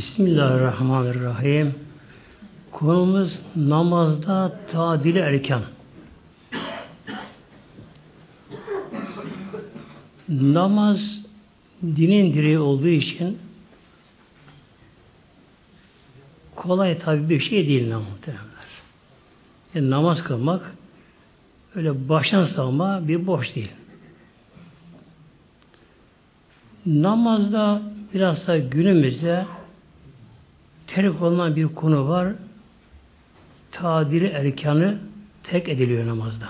Bismillahirrahmanirrahim. Konumuz namazda tadili erken. Namaz dinin direği olduğu için kolay tabi bir şey değil muhteremler. Yani namaz kılmak öyle baştan savma bir boş değil. Namazda biraz da günümüzde terk olunan bir konu var. Tadiri erkanı tek ediliyor namazda.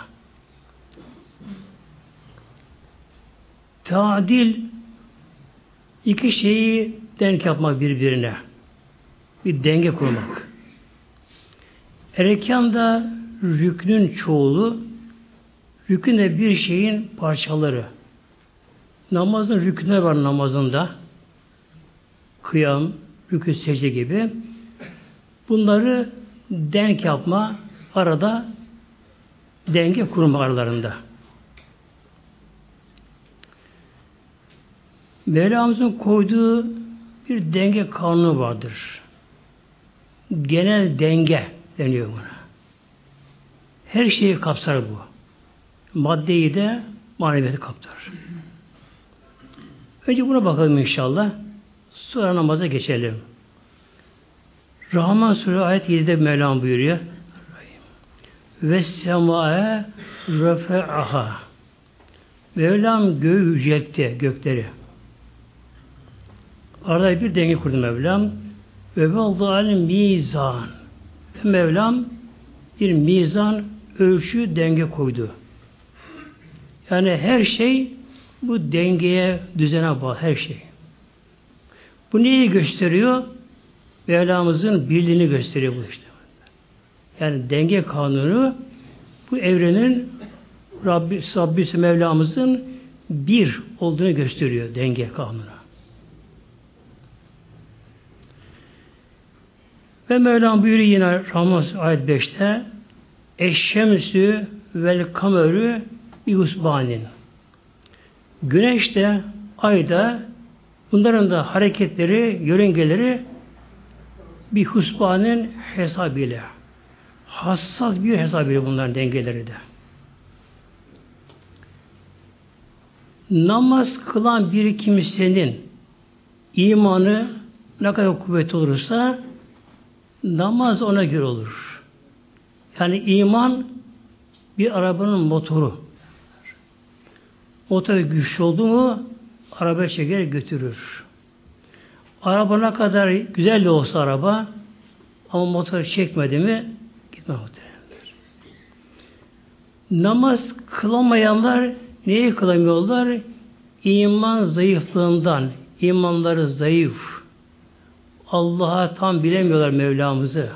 Tadil iki şeyi denk yapmak birbirine. Bir denge kurmak. Erkan da rüknün çoğulu, rükün de bir şeyin parçaları. Namazın rükünleri var namazında. Kıyam, rükü secde gibi. Bunları denk yapma, arada denge kurma aralarında. Mevlamızın koyduğu bir denge kanunu vardır. Genel denge deniyor buna. Her şeyi kapsar bu. Maddeyi de maneviyatı kapsar. Önce buna bakalım inşallah. Sonra namaza geçelim. Rahman Suresi ayet 7'de Mevlam buyuruyor. Ve sema'e rafe'aha Mevlam göğü yüceltti, gökleri. Arada bir denge kurdu Mevlam. Ve vallâhâle mizan. Mevlam bir mizan, ölçü, denge koydu. Yani her şey bu dengeye, düzene bağlı her şey. Bu neyi gösteriyor? Mevlamızın birliğini gösteriyor bu işte. Yani denge kanunu bu evrenin Rabbi, Rabbisi Mevlamızın bir olduğunu gösteriyor denge kanunu. Ve Mevlam buyuruyor yine Rahman ayet 5'te Eşşemsü vel kamerü bi usbanin. Güneş de, ay da, bunların da hareketleri, yörüngeleri bir husbanın hesabıyla. Hassas bir hesabıyla bunların dengeleri de. Namaz kılan bir kimsenin imanı ne kadar kuvvetli olursa namaz ona göre olur. Yani iman bir arabanın motoru. Motor güçlü oldu mu araba çeker götürür. Araba ne kadar güzel de olsa araba ama motor çekmedi mi gitme muhtemelendir. Namaz kılamayanlar neyi kılamıyorlar? İman zayıflığından, imanları zayıf. Allah'a tam bilemiyorlar Mevlamızı.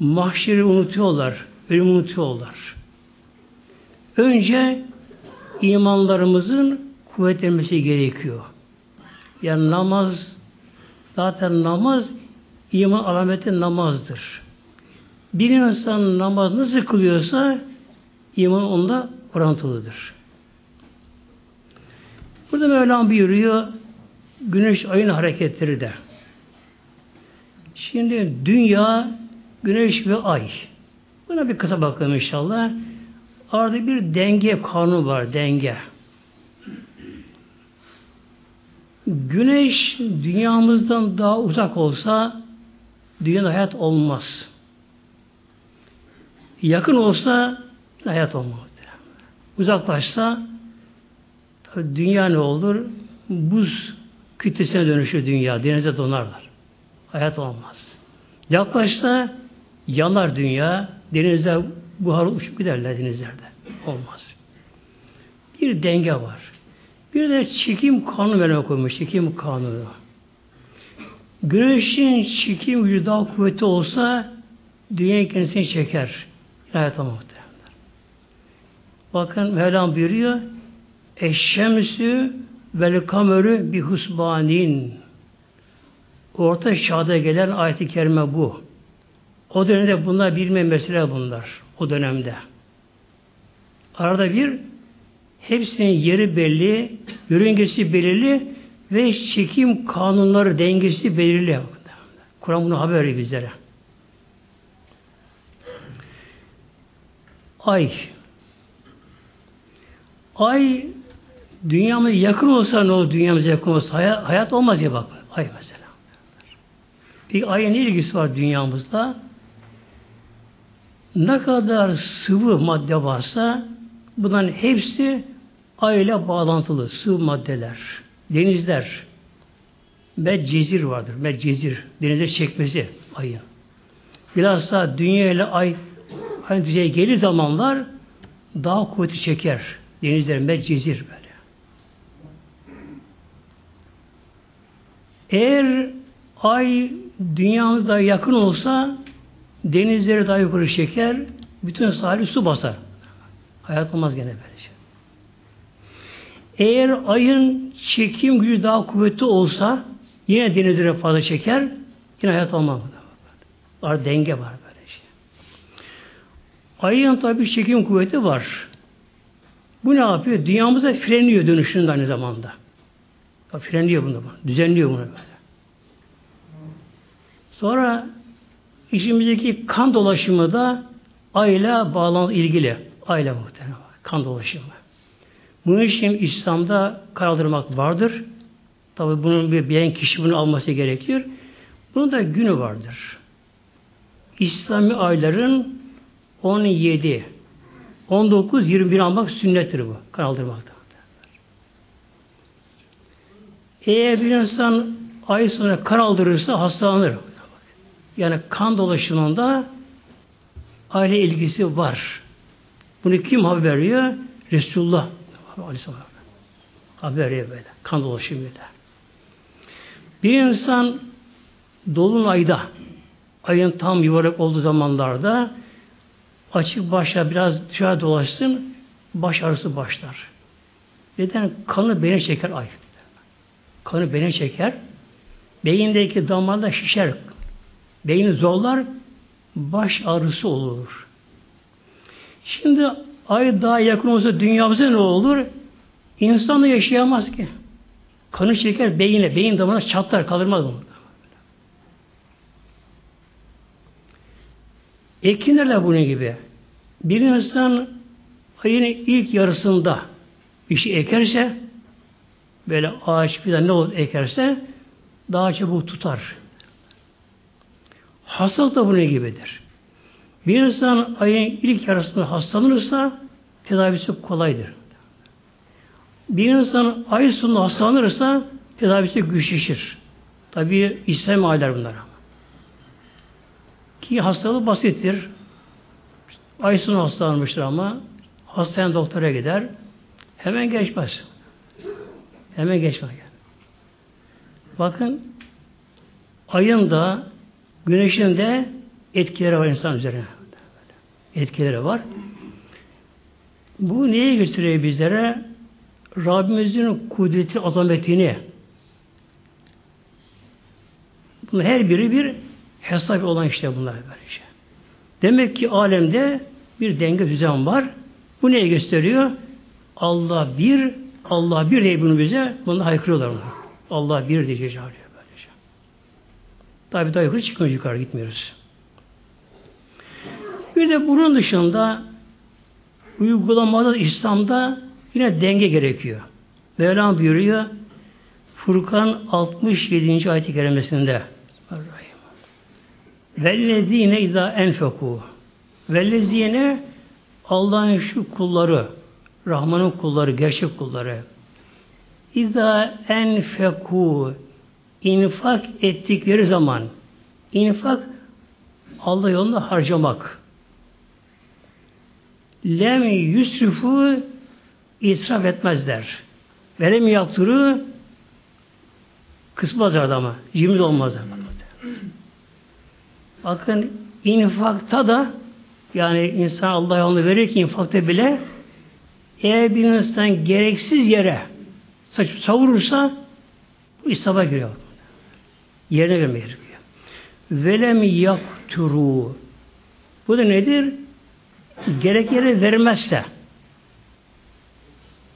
Mahşeri unutuyorlar, ölümü unutuyorlar. Önce imanlarımızın kuvvetlenmesi gerekiyor. Yani namaz zaten namaz iman alameti namazdır. Bir insan namaz nasıl kılıyorsa iman onda orantılıdır. Burada Mevlam buyuruyor güneş ayın hareketleri de. Şimdi dünya, güneş ve ay. Buna bir kısa bakalım inşallah. Arada bir denge kanunu var, denge. Güneş dünyamızdan daha uzak olsa dünyada hayat olmaz. Yakın olsa hayat olmaz. Uzaklaşsa dünya ne olur? Buz kütlesine dönüşür dünya. Denize donarlar. Hayat olmaz. Yaklaşsa yanar dünya. Denize buhar uçup giderler denizlerde. Olmaz. Bir denge var. Bir de çekim kanunu verme koymuş. Çekim kanunu. Güneşin çekim gücü daha kuvvetli olsa dünya kendisini çeker. Hayata muhtemelen. Bakın Mevlam buyuruyor Eşşemsü vel kamerü bi husbanin Orta çağda gelen ayet-i kerime bu. O dönemde bunlar bilme mesele bunlar. O dönemde. Arada bir hepsinin yeri belli, yörüngesi belirli, ve çekim kanunları dengesi belirli. Kur'an bunu haber veriyor bizlere. Ay. Ay dünyamız yakın olsa ne olur dünyamız yakın olsa hayat, olmaz ya bak. Ay mesela. Peki ayın ne ilgisi var dünyamızda? Ne kadar sıvı madde varsa bunların hepsi ay ile bağlantılı sıvı maddeler, denizler, Medcezir vardır. Medcezir. Denize çekmesi ayın. Bilhassa dünya ile ay aynı düzeye gelir zamanlar daha kuvveti çeker. Denizler medcezir böyle. Eğer ay dünyamıza yakın olsa denizleri daha yukarı çeker, bütün sahili su basar. Hayat olmaz gene böylece. Eğer ayın çekim gücü daha kuvvetli olsa yine denizlere fazla çeker, yine hayat olmaz. Var denge var böyle şey. Ayın tabi çekim kuvveti var. Bu ne yapıyor? Dünyamıza frenliyor dönüşünde aynı zamanda. Bak, frenliyor bunu. Düzenliyor bunu böyle. Sonra işimizdeki kan dolaşımı da ayla bağlantı ilgili. Ayla muhtemelen. Kan dolaşımı. Bunun için İslam'da kaldırmak vardır. Tabi bunun bir beğen kişi bunu alması gerekiyor. Bunun da günü vardır. İslami ayların 17, 19, 21 almak sünnettir bu. Kaldırmakta. Eğer bir insan ay sonra kan aldırırsa hastalanır. Yani kan dolaşımında aile ilgisi var. Bunu kim haber veriyor? Resulullah Aleyhisselam. Haber veriyor böyle. Kan dolaşımıyla. Bir insan dolunayda ayın tam yuvarlak olduğu zamanlarda açık başla biraz dışarı dolaşsın baş ağrısı başlar. Neden? Kanı beyne çeker ay. Kanı beyne çeker. Beyindeki damarda şişer. Beyni zorlar. Baş ağrısı olur. Şimdi ay daha yakın olsa dünyamıza ne olur? İnsan da yaşayamaz ki. Kanı çeker beyine, beyin damarına çatlar, kalırmaz bunu. Ekinlerle bunun gibi. Bir insan ayın ilk yarısında bir şey ekerse böyle ağaç bir ne olur ekerse daha çabuk tutar. Hastalık da bunun gibidir. Bir insan ayın ilk yarısında hastalanırsa tedavisi kolaydır. Bir insan ay sonunda hastalanırsa tedavisi güçleşir. Tabi İslam aylar bunlar. Ki hastalığı basittir. Ay sonu hastalanmıştır ama hastayan doktora gider. Hemen geçmez. Hemen geçmez. Bakın ayın da güneşin de etkileri var insan üzerine. Etkileri var. Bu neye gösteriyor bizlere? Rabbimizin kudreti, azametini bunun her biri bir hesap olan işte bunlar böylece. Demek ki alemde bir denge düzen var. Bu neye gösteriyor? Allah bir, Allah bir diye bunu bize bunu haykırıyorlar. Bunu. Allah bir diye çağırıyor böylece. Tabi daha yukarı çıkmıyor yukarı gitmiyoruz. Bir de bunun dışında uygulamada İslam'da Yine denge gerekiyor. Mevlam buyuruyor Furkan 67. ayet-i kerimesinde Vellezine izâ enfekû Vellezine Allah'ın şu kulları Rahman'ın kulları, gerçek kulları İzâ enfekû infak ettikleri zaman infak Allah yolunda harcamak lem yusrifu israf etmezler. Verem yaptırı kısmaz adama. Cimri olmaz. Bakın infakta da yani insan Allah yolunu verir ki infakta bile eğer bir insan gereksiz yere saçıp savurursa bu israfa giriyor. Yerine vermeye gerekiyor. Velem yakturu bu da nedir? Gerek yere vermezse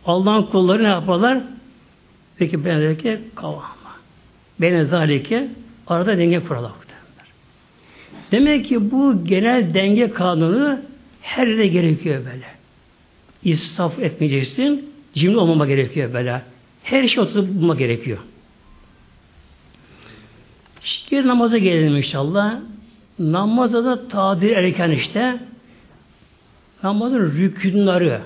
Allah'ın kulları ne yaparlar? Peki ben dedi ki kavama. Beni zalike arada denge kuralım. Demek ki bu genel denge kanunu her yerde gerekiyor böyle. İsraf etmeyeceksin, cimri olmama gerekiyor böyle. Her şey oturup bulma gerekiyor. Şimdi namaza gelelim inşallah. Namaza da tadir erken işte namazın rükünleri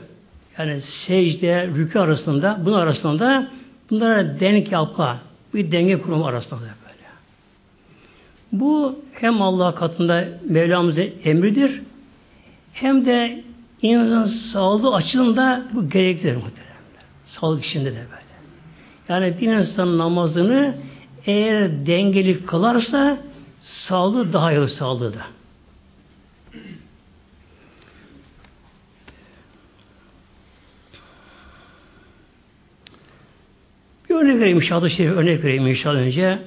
yani secde, rükü arasında bunun arasında bunlara denk yapma bir denge kurumu arasında böyle. Bu hem Allah katında Mevlamızın emridir hem de insan sağlığı açısından bu gereklidir muhtemelen. Sağlık içinde de böyle. Yani bir insan namazını eğer dengeli kılarsa sağlığı daha iyi sağlığı da. Bir örnek vereyim inşallah şerif örnek vereyim inşallah önce.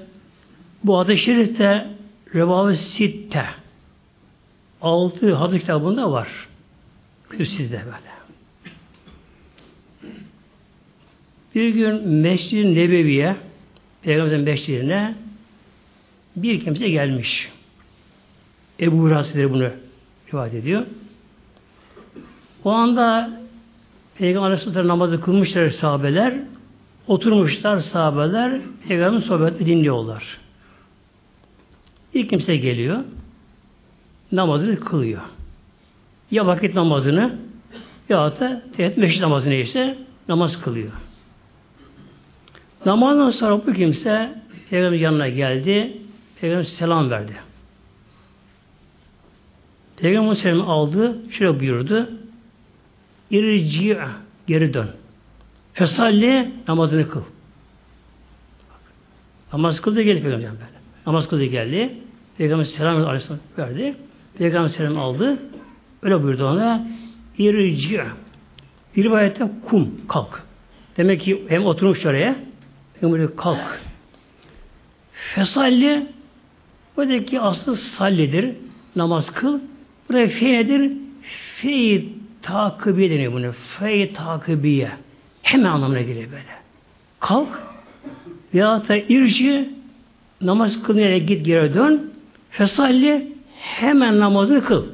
Bu adı şerifte Revavi Sitte altı hadis kitabında var. Kürsüzde böyle. Bir gün Mescid-i Nebevi'ye Peygamberimizin mescidine bir kimse gelmiş. Ebu Hurasidir bunu rivayet ediyor. O anda Peygamber Aleyhisselatü namazı kılmışlar sahabeler. Oturmuşlar sahabeler. Peygamberin sohbeti dinliyorlar. Bir kimse geliyor. Namazını kılıyor. Ya vakit namazını ya da evet meşrit namazı neyse namaz kılıyor. Namazdan sonra bu kimse Peygamber yanına geldi. Peygamber selam verdi. Peygamber selam aldı. Şöyle buyurdu. İrci geri dön. Fesalli namazını kıl. Namaz kıldı geldi Peygamber böyle. Namaz kıldı geldi. Peygamber selam aleyhisselam verdi. Peygamber selam aldı. Öyle buyurdu ona. İrci. Bir rivayette kum, kalk. Demek ki hem oturmuş oraya Peygamber kalk. Fesalli buradaki aslı sallidir. Namaz kıl. Buraya fe nedir? Fe takibi deniyor bunu. Fe takibiye. Hemen anlamına geliyor böyle. Kalk veya da irci namaz kılmaya git geri dön. Fesalli hemen namazını kıl.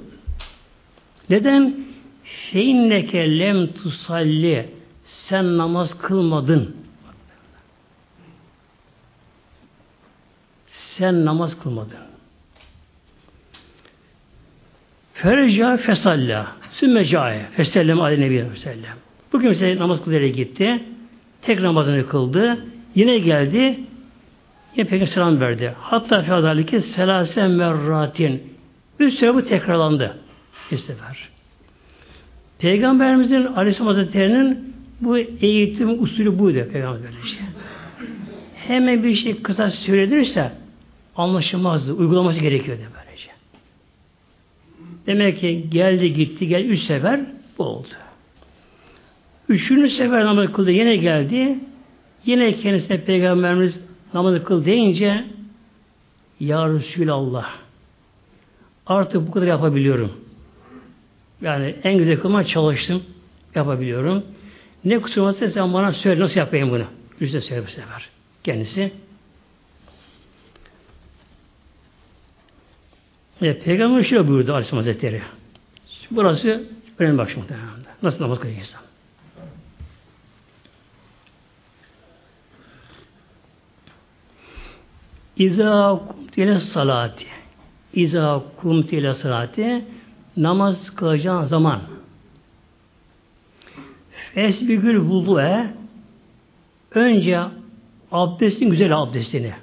Neden? Feinneke lem tusalli sen namaz kılmadın. Sen namaz kılmadın. Ferca fesalla sümme cae fesellem aleyhi nebi sellem. Bu kimse namaz kılıyor gitti. Tek namazını kıldı. Yine geldi. Yine peki selam verdi. Hatta fadalike selasen merratin. Üç süre bu tekrarlandı. Bir sefer. Peygamberimizin Aleyhisselam Hazretleri'nin bu eğitim usulü buydu Peygamber böylece. Hemen bir şey kısa söylenirse anlaşılmazdı. Uygulaması gerekiyordu böylece. Demek ki geldi gitti gel üç sefer bu oldu. Üçüncü sefer namaz kıldı yine geldi. Yine kendisine Peygamberimiz namazı kıl deyince Ya Resulallah artık bu kadar yapabiliyorum. Yani en güzel kılma çalıştım. Yapabiliyorum. Ne kusur varsa sen bana söyle nasıl yapayım bunu. Yüzde söyle bu sefer. Kendisi. Evet, Peygamber şöyle buyurdu Aleyhisselam Hazretleri. Burası önemli şimdi. Nasıl namaz kılıyor insan? İza kumtile salati. İza kumtile salati. Namaz kılacağın zaman. Fesbigül vudu'e önce abdestin güzel abdestini.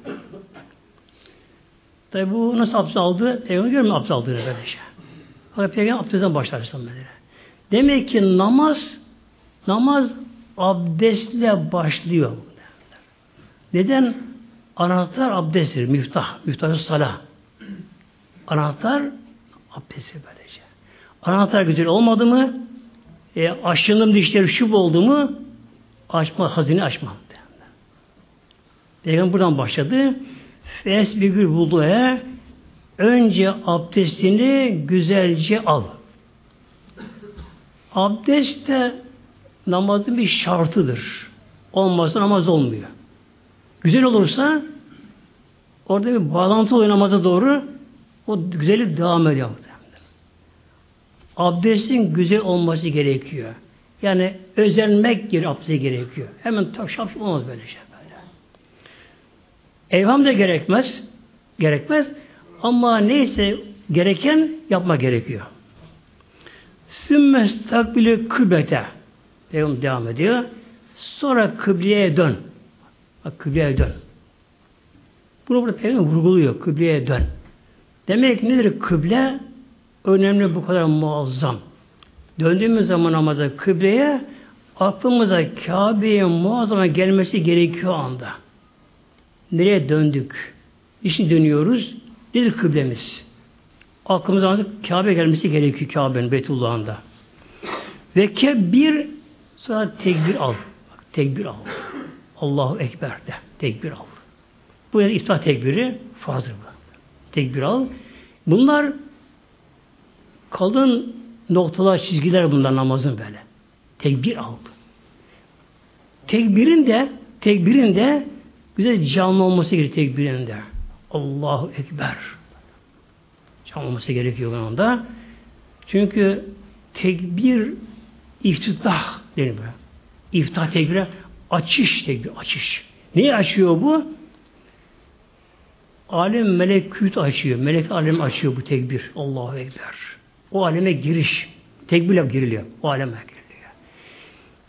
Tabi bu nasıl abdest aldı? Peygamber görmüyor abdest aldığını böyle şey. Fakat Peygamber abdestten başlar böyle. Demek ki namaz namaz abdestle başlıyor. Neden? Anahtar abdesttir, miftah, miftah salah. Anahtar abdesti böylece. Anahtar güzel olmadı mı, e, aşındım dişleri şup oldu mu, açma, hazine açmam. Peygamber buradan başladı. Fes bir gül bulduğaya önce abdestini güzelce al. Abdest de namazın bir şartıdır. Olmazsa namaz olmuyor. Güzel olursa orada bir bağlantı oynamaza doğru o güzellik devam ediyor. Abdestin güzel olması gerekiyor. Yani özenmek gibi abdeste gerekiyor. Hemen tak şap olmaz böyle şey. Böyle. Evham da gerekmez. Gerekmez. Ama neyse gereken yapma gerekiyor. Sümme stakbili kıblete. Peygamber devam ediyor. Sonra kıbleye dön. Bak kıbleye dön. Bunu burada Peygamber vurguluyor. Kıbleye dön. Demek ki nedir kıble? Önemli bu kadar muazzam. Döndüğümüz zaman namaza kıbleye aklımıza Kabe'ye muazzama gelmesi gerekiyor anda. Nereye döndük? İşin dönüyoruz. Nedir kıblemiz? Aklımıza Kabe gelmesi gerekiyor Kabe'nin Beytullah'ında. Ve kebir sonra tekbir al. Bak, tekbir al. Allahu Ekber de. Tekbir al. Bu yani iftah tekbiri farzdır bu. Tekbir al. Bunlar kalın noktalar, çizgiler bunlar namazın böyle. Tekbir al. Tekbirin de tekbirin de güzel canlı olması gerekiyor tekbirin de. Allahu Ekber. Canlı olması gerekiyor anda. Çünkü tekbir iftitah denir böyle. İftah tekbire açış tekbir, açış. Neyi açıyor bu? Alem meleküt açıyor. Melek alem açıyor bu tekbir. Allahu Ekber. O aleme giriş. Tekbirle giriliyor. O aleme giriliyor.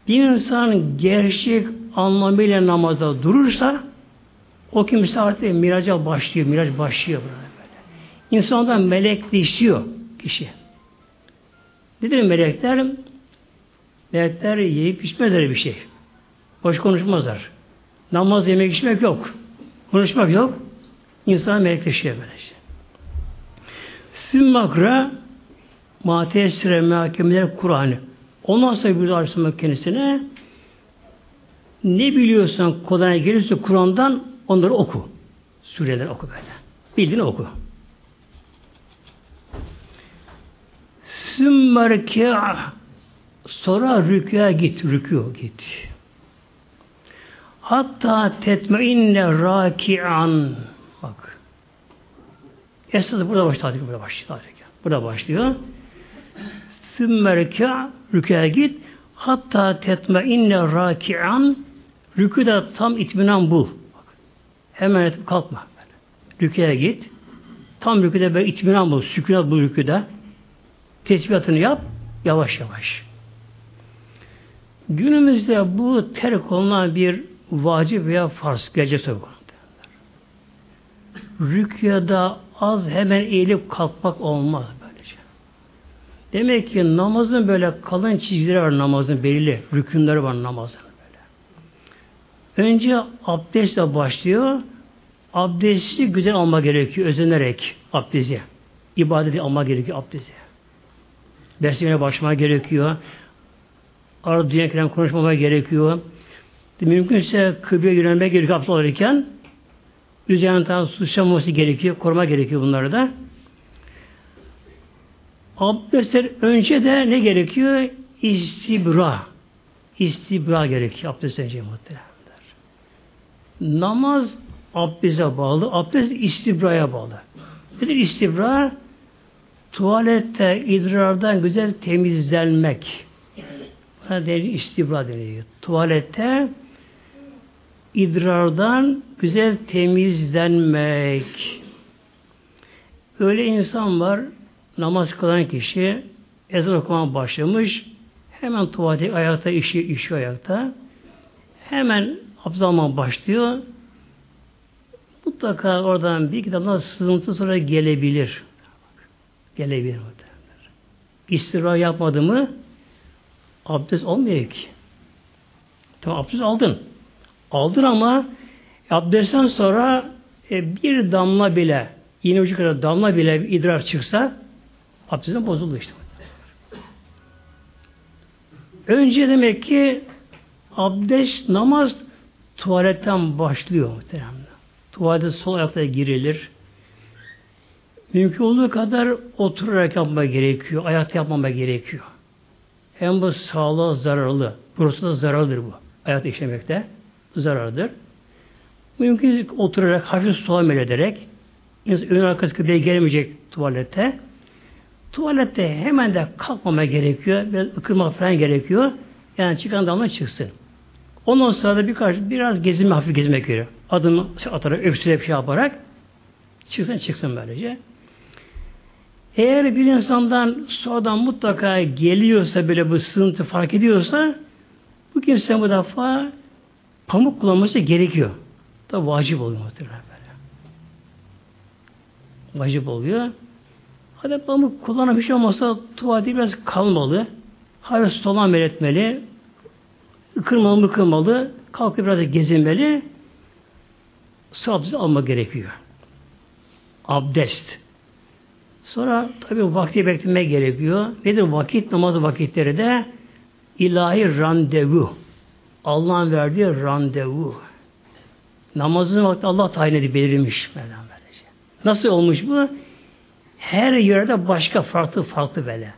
Bir insan gerçek anlamıyla namazda durursa o kimse artık miraca başlıyor. Miraç başlıyor böyle. İnsandan melekleşiyor kişi. Nedir melekler? Melekler yiyip içmezler bir şey. Boş konuşmazlar. Namaz yemek içmek yok. Konuşmak yok. İnsan melekleşiyor böylece. Sümmakra matesire mehakemeler Kur'an'ı. Ondan sonra bir arasında kendisine ne biliyorsan kolay gelirse Kur'an'dan onları oku. Sureler oku böyle. Bildiğini oku. Sümmerke sonra rüküye git, rükû git. Hatta tetmeinne raki'an bak. Esas burada başlıyor. Burada başlıyor. Burada başlıyor. Sümmerke rüküye git. Hatta tetmeinne raki'an rüküde tam itminan bul. Bak. Hemen yatıp kalkma. Rüküye git. Tam rüküde böyle itminan bul. Sükunat bul rüküde. Tesbihatını yap. Yavaş yavaş. Günümüzde bu terk olunan bir vacip veya farz gece söz Rükyada az hemen eğilip kalkmak olmaz böylece. Demek ki namazın böyle kalın çizgileri var namazın belirli rükünleri var namazın böyle. Önce abdestle başlıyor. Abdesti güzel alma gerekiyor özenerek abdesti. İbadeti alma gerekiyor abdesti. Dersine başlama gerekiyor. Arada dünya konuşmama gerekiyor. Mümkünse kıbleye yönelmek gerekiyor abdest alırken. Üzerinden suçlanması gerekiyor. Koruma gerekiyor bunları da. Abdestler önce de ne gerekiyor? İstibra. İstibra gerekiyor abdest önce muhtemelenler. Namaz abdeste bağlı. Abdest istibraya bağlı. Nedir istibra? Tuvalette idrardan güzel temizlenmek. Buna denir istibra deniyor. Tuvalette idrardan güzel temizlenmek. Öyle insan var, namaz kılan kişi ezan okumaya başlamış, hemen tuvalete ayakta işi, işi ayakta, hemen abdest başlıyor, mutlaka oradan bir damla sızıntı sonra gelebilir. Gelebilir. İstira yapmadı mı abdest olmuyor ki. Tamam abdest aldın. Aldın ama abdestten sonra e, bir damla bile iğne ucu kadar damla bile idrar çıksa abdestin bozuldu işte. Önce demek ki abdest, namaz tuvaletten başlıyor muhtemelen. Tuvalete sol ayakta girilir. Mümkün olduğu kadar oturarak yapma gerekiyor. Ayakta yapmama gerekiyor. Hem bu sağlığa zararlı. Burası da zararlıdır bu. Ayakta işlemekte zarardır. Mümkün oturarak, hafif sual ederek, ön arkası kıbleye gelmeyecek tuvalette. Tuvalette hemen de kalkmama gerekiyor. Biraz ıkırmak falan gerekiyor. Yani çıkan damla çıksın. Ondan sonra da birkaç, biraz gezinme, hafif gezmek gerekiyor. Adım atarak, öksürerek şey yaparak çıksın çıksın böylece. Eğer bir insandan sonradan mutlaka geliyorsa böyle bu sığıntı fark ediyorsa bu kimse bu defa pamuk kullanması gerekiyor. Da vacip oluyor muhtemelen böyle. Vacip oluyor. Hadi pamuk kullanan bir şey olmasa tuvaleti biraz kalmalı. Hayır solan etmeli. Kırmalı mı kırmalı. Kalkıp biraz gezinmeli. Su abdesti alma gerekiyor. Abdest. Sonra tabi vakti beklemek gerekiyor. Nedir vakit? Namaz vakitleri de ilahi randevu. Allah'ın verdiği randevu. Namazın vakti Allah tayin edip belirmiş. Nasıl olmuş bu? Her yerde başka farklı farklı böyle.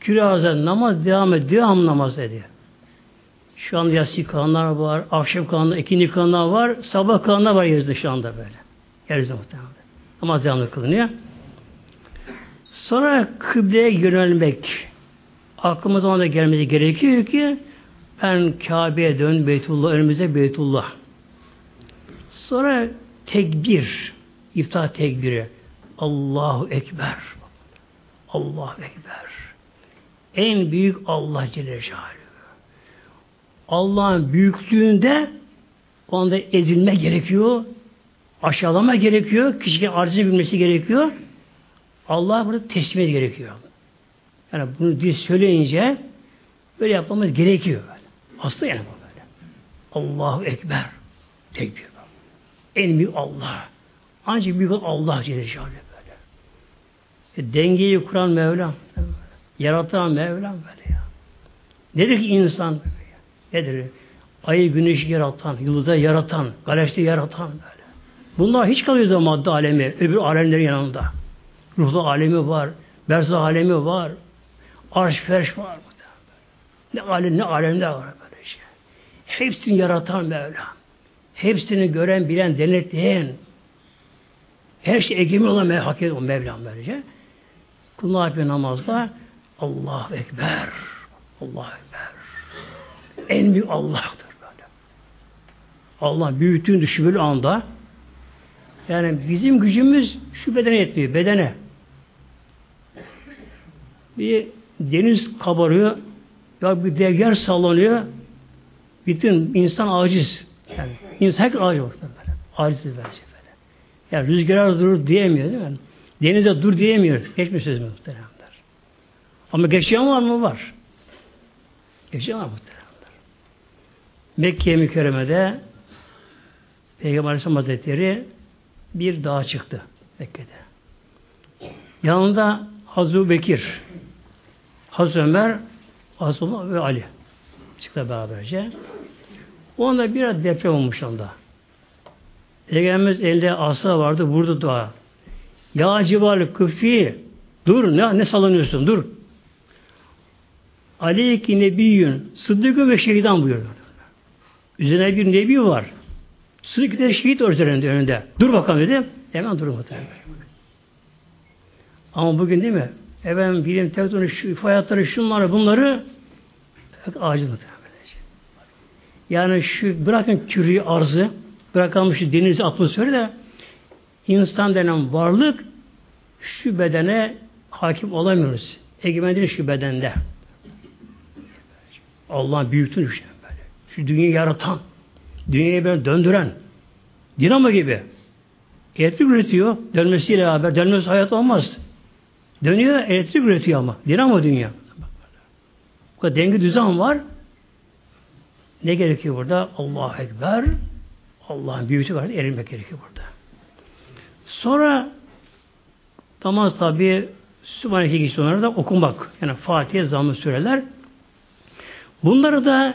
Küraza namaz devam ediyor, devam namaz ediyor. Şu anda yatsı kılanlar var, akşam kılanlar, ikindi kılanlar var, sabah kılanlar var yeryüzünde şu anda böyle. Yeryüzünde muhtemelen. Namaz devamlı kılınıyor. Sonra kıbleye yönelmek. Aklımıza da gelmesi gerekiyor ki ben Kabe'ye dön Beytullah, önümüzde Beytullah. Sonra tekbir, iftah tekbiri. Allahu Ekber. Allahu Ekber. En büyük Allah Celle Celaluhu. Allah'ın büyüklüğünde onda ezilme gerekiyor. Aşağılama gerekiyor. Kişinin arzını bilmesi gerekiyor. Allah burada teslim gerekiyor. Yani bunu dil söyleyince böyle yapmamız gerekiyor. Hasta yani bu böyle. Allahu Ekber. Tekbir. En büyük Allah. Ancak büyük Allah Celle böyle. E, dengeyi kuran Mevlam. Yaratan Mevlam böyle ya. Nedir ki insan böyle? Nedir? Ayı güneşi yaratan, yıldızı yaratan, galaksi yaratan böyle. Bunlar hiç kalıyor da madde alemi, öbür alemlerin yanında. Ruhlu alemi var, berzah alemi var, arş ferş var. Ne alem, ne alemde var. Hepsini yaratan Mevlam. Hepsini gören, bilen, denetleyen, her şey egemen olan Mevlam, hak o Mevlam böylece. Kullar bir namazda Allahu Ekber. Allahu Ekber. En büyük Allah'tır böyle. Allah büyüttüğün düşünülü anda yani bizim gücümüz şu bedene yetmiyor. Bedene. Bir deniz kabarıyor. Ya bir dev yer sallanıyor. Bütün insan aciz. Yani insan herkes aciz böyle. Aciz bence böyle. Yani rüzgar durur diyemiyor değil mi? Denize dur diyemiyor. Geçmiş sözü muhteremler. Ama geçen var mı? Var. Geçen var muhteremler. Mekke mükerremede Peygamber Aleyhisselam Hazretleri bir dağa çıktı Mekke'de. Yanında Hazreti Bekir, Hazreti Ömer, Hazreti ve Ali çıktı beraberce. Onda biraz deprem olmuş onda. Peygamberimiz elde asa vardı, vurdu dua. Ya civarı küfi, dur ne, ne sallanıyorsun, dur. Aleyki nebiyyün, sıddıkı ve şehidan buyuruyor. Üzerine bir nebi var. Sıddık de şehit var üzerinde önünde. Dur bakalım dedi. Hemen durmadı. Ama bugün değil mi? Efendim bilim teknoloji, şu, hayatları, şunları, bunları acil Yani şu bırakın kürü arzı, bırakalım şu deniz atmosferi de insan denen varlık şu bedene hakim olamıyoruz. Egemenliği şu bedende. Allah'ın büyüklüğünü işte böyle. Şu dünyayı yaratan, dünyayı böyle döndüren, dinamo gibi. Elektrik üretiyor, dönmesiyle beraber, dönmesi hayat olmaz. Dönüyor, elektrik üretiyor ama. Dinamo dünya. Bu kadar denge düzen var. Ne gerekiyor burada? Allahu Ekber. Allah'ın büyüklüğü var. Erilmek gerekiyor burada. Sonra namaz tabi Sübhaneke geçti onları da okumak. Yani Fatiha zammı süreler. Bunları da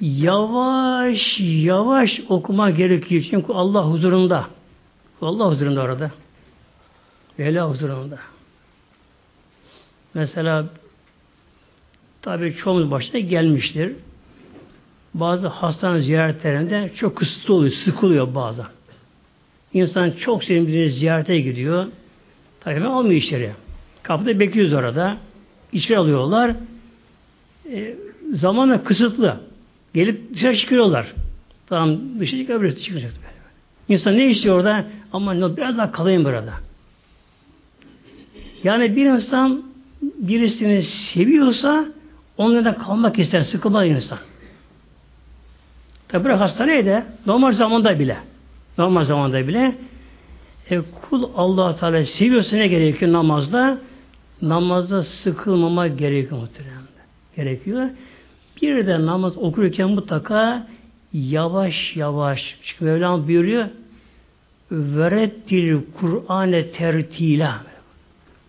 yavaş yavaş okuma gerekiyor. Çünkü Allah huzurunda. Allah huzurunda orada. Mevla huzurunda. Mesela tabi çoğumuz başına gelmiştir. Bazı hastane ziyaretlerinde çok kısıtlı oluyor, sıkılıyor bazen. İnsan çok birini ziyarete gidiyor. Tabii hemen almıyor içeri. Kapıda bekliyoruz orada. İçeri alıyorlar. E, zamanla kısıtlı. Gelip dışarı çıkıyorlar. Tamam dışarı çıkabilir, çıkacak. İnsan ne istiyor orada? Ama biraz daha kalayım burada. Yani bir insan birisini seviyorsa onunla da kalmak ister, sıkılmaz insan. Tabi bırak hastaneye de normal zamanda bile normal zamanda bile e, kul allah Teala seviyorsa ne gerekiyor namazda? Namazda sıkılmama gerekiyor muhtemelen. Gerekiyor. Bir de namaz okurken mutlaka yavaş yavaş çünkü Mevlam buyuruyor verettil Kur'an'e tertila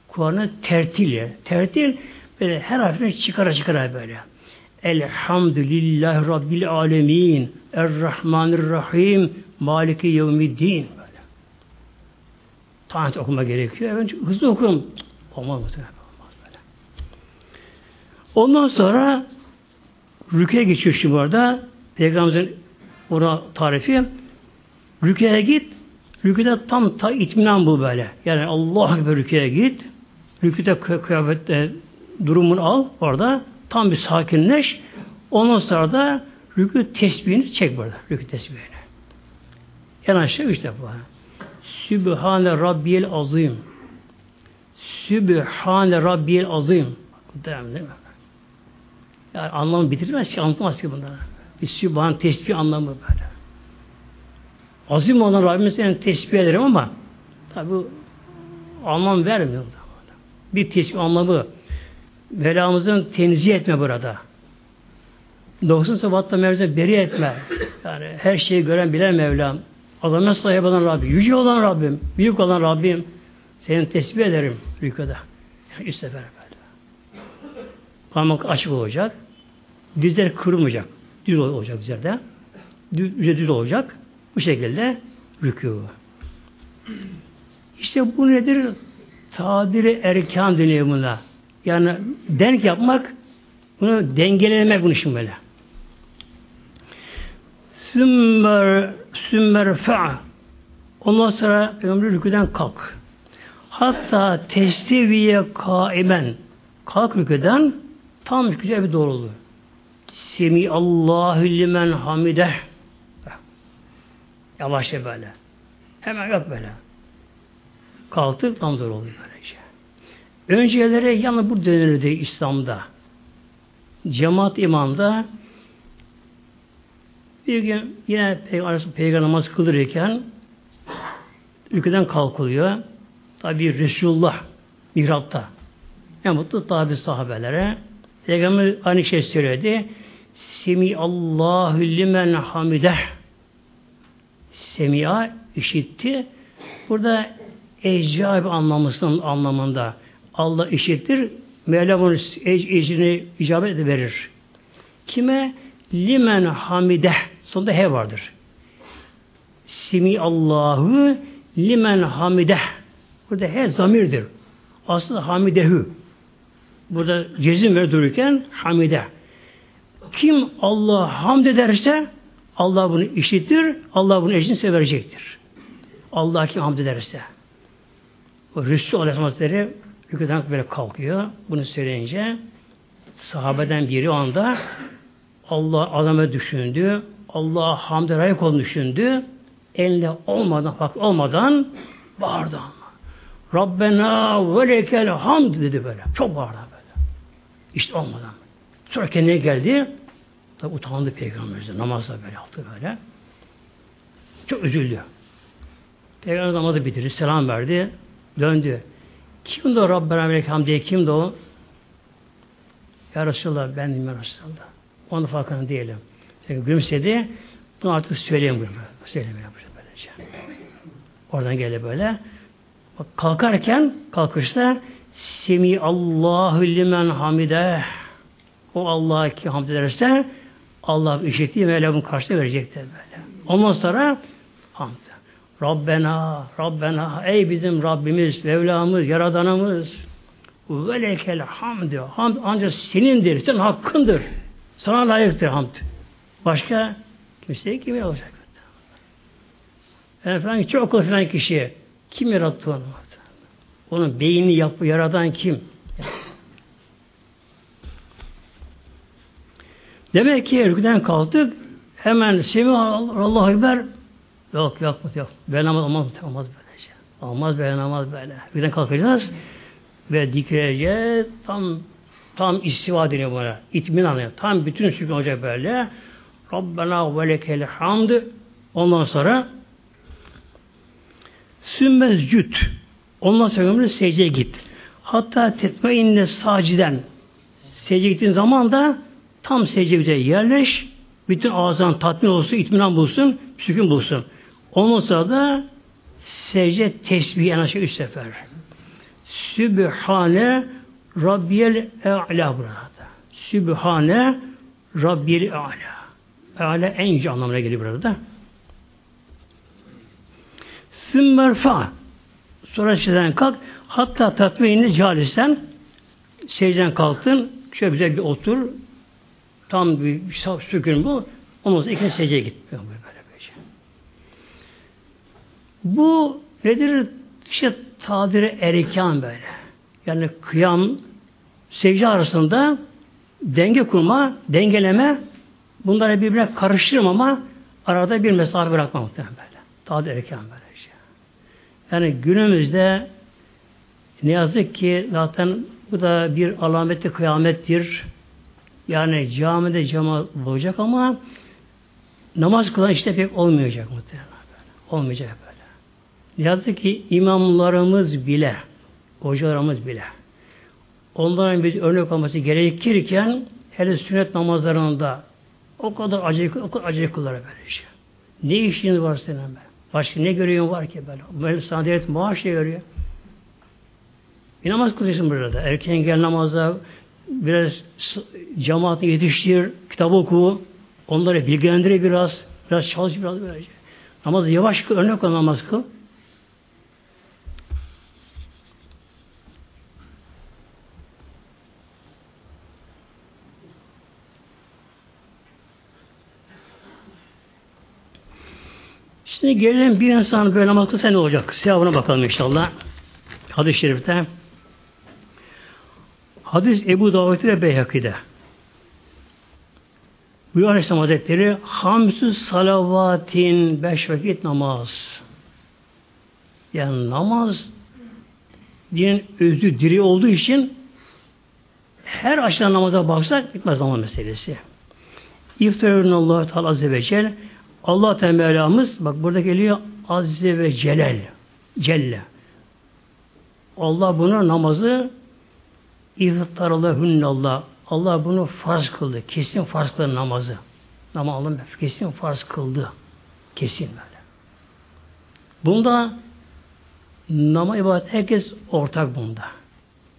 Kur'an'ı tertil tertil böyle her harfini çıkara çıkara böyle Elhamdülillahi Rabbil Alemin Errahmanirrahim Maliki Yevmiddin. Tanrı okuma gerekiyor. Önce hızlı okum. Olmaz mı? Olmaz böyle. Ondan sonra rüküye geçiyor şimdi orada. Peygamberimizin ona tarifi rüküye git rüküde tam ta itminan bu böyle. Yani Allah gibi rüküye git. Rüküde kıyafette durumunu al orada. Tam bir sakinleş. Ondan sonra da rükü tesbihini çek burada. Rükü tesbihini. En aşağı üç defa. Sübhane Rabbiyel Azim. Sübhane Rabbiyel Azim. Değil mi? Yani anlamı bitirmez ki anlatamaz ki bunları. Bir sübhan tesbih anlamı böyle. Azim olan Rabbimiz yani tesbih ederim ama tabi anlam vermiyor. Bir tesbih anlamı Velamızın tenzih etme burada. 90 sabatta Mevlam'ı beri etme. Yani her şeyi gören bilen Mevlam. Azamet sahibi olan Rabbim. Yüce olan Rabbim. Büyük olan Rabbim. Seni tesbih ederim rükuda. Yani üst sefer böyle. Parmak açık olacak. Dizler kırılmayacak. Düz olacak dizlerde. Düz, düz olacak. Bu şekilde rükû. İşte bu nedir? Tadiri erkan deniyor buna. Yani denk yapmak, bunu dengelemek bunu şimdi böyle. Sümmer, sümmer fe'a. Ondan sonra ömrü rüküden kalk. Hatta testiviye kaimen. Kalk rüküden tam güzel bir doğruluğu. Semi Allahu limen hamideh. Yavaşça böyle. Hemen yok böyle. Kalktı tam doğru oluyor böylece. Öncelere yalnız bu dönülürdi İslam'da. Cemaat imamda bir gün yine Peygamber, Peygamber namaz kıldırırken ülkeden kalkılıyor. Tabi Resulullah mihrapta. Ne mutlu tabi sahabelere. Peygamber aynı şey söyledi. Semi Allahu limen hamideh. Semia işitti. Burada ecab anlamısının anlamında. Allah işittir. Mevlam onun ecrini icabet verir. Kime? Limen hamideh. Sonunda he vardır. Simi Allahu limen hamideh. Burada he zamirdir. Aslında hamidehü. Burada cezim ver dururken hamide. Kim Allah hamd ederse Allah bunu işitir, Allah bunu ecrini verecektir. Allah kim hamd ederse. O Resul Aleyhisselam Hazretleri rüküden böyle kalkıyor. Bunu söyleyince sahabeden biri anda Allah azame düşündü. Allah hamd layık olduğunu düşündü. Eline olmadan, hak olmadan bağırdı ama. Rabbena ve hamd dedi böyle. Çok bağırdı böyle. İşte olmadan. Sonra kendine geldi. Tabi utandı peygamberimiz. Namazda böyle yaptı böyle. Çok üzüldü. Peygamber namazı bitirdi. Selam verdi. Döndü. Kimdi o Rabbena ve hamdiye kimdi o? Ya Resulallah ben ya Resulallah. Onun farkında değilim. Peki gülümsedi. Bunu artık söyleyeyim. Söyleyeyim böylece. Oradan geldi böyle. Bak, kalkarken kalkışta Semi Allahu limen hamide o Allah'a ki hamd ederse Allah işittiği Mevlam'ın karşılığı verecektir böyle. Ondan sonra hamd. Rabbena, Rabbena, ey bizim Rabbimiz, Mevlamız, Yaradanımız. Ve lekel hamd. Hamd ancak senindir, senin hakkındır. Sana layıktır hamd. Başka kimseye kim olacak? Falan çok okul falan kişi kim yarattı onu? Onun beynini yap, yaratan kim? Demek ki rüküden kalktık hemen Semi Allahu Ekber yok yok yok. Ben namaz olmaz, olmaz böyle şey. Olmaz böyle namaz böyle. Rüküden kalkacağız ve dikrece tam tam istiva deniyor buna. İtminan yani. Tam bütün sükun olacak böyle. Rabbena ve lekel hamd. Ondan sonra sümmez cüt. Ondan sonra secdeye git. Hatta tetme inne saciden. Secdeye gittiğin zaman da tam secdeye yerleş. Bütün ağzından tatmin olsun, itminan bulsun, sükun bulsun. Ondan sonra da secde tesbih en aşağı üç sefer. Sübhane Rabbiyel E'la burada. Sübhane Rabbiyel E'la. E'la en yüce anlamına geliyor burada. Sümmerfa sonra secden kalk hatta tatmini calisen secden kalktın şöyle güzel bir otur tam bir sükun bu ondan sonra ikinci secdeye git. Böyle. Bu nedir? İşte tadiri erkan böyle. Yani kıyam, secde arasında denge kurma, dengeleme bunları birbirine karıştırmama arada bir mesafe bırakma muhtemelen böyle. Tadir erkan böyle şey. Yani günümüzde ne yazık ki zaten bu da bir alameti kıyamettir. Yani camide cama olacak ama namaz kılan işte pek olmayacak muhtemelen. Olmayacak Ne yazık ki imamlarımız bile, hocalarımız bile onların bir örnek olması gerekirken hele sünnet namazlarında o kadar acı, o kadar acı kıllar böyle. Ne işiniz var senin be? Başka ne görüyorsun var ki böyle? Böyle sana devlet maaş görüyor. Bir namaz kılıyorsun burada. Erken gel namaza, biraz cemaati yetiştir, kitap oku, onları bilgilendir biraz, biraz çalış biraz böylece. Namazı yavaş kıl, örnek ol namaz kıl. Şimdi gelelim bir insan böyle namaz kılsa ne olacak? Sevabına bakalım inşallah. Hadis-i şerifte. Hadis Ebu Davud ve Beyhaki'de. Buyuruyor Aleyhisselam Hazretleri Hamsü salavatin beş vakit namaz. Yani namaz dinin özü diri olduğu için her açıdan namaza baksak bitmez namaz meselesi. İftarın Allah Teala Azze ve Celle Allah Teala'mız bak burada geliyor Azze ve Celal Celle. Allah bunu namazı Allah Allah bunu farz kıldı. Kesin farz kıldı namazı. Namaz kesin farz kıldı. Kesin böyle. Bunda nama ibadet herkes ortak bunda.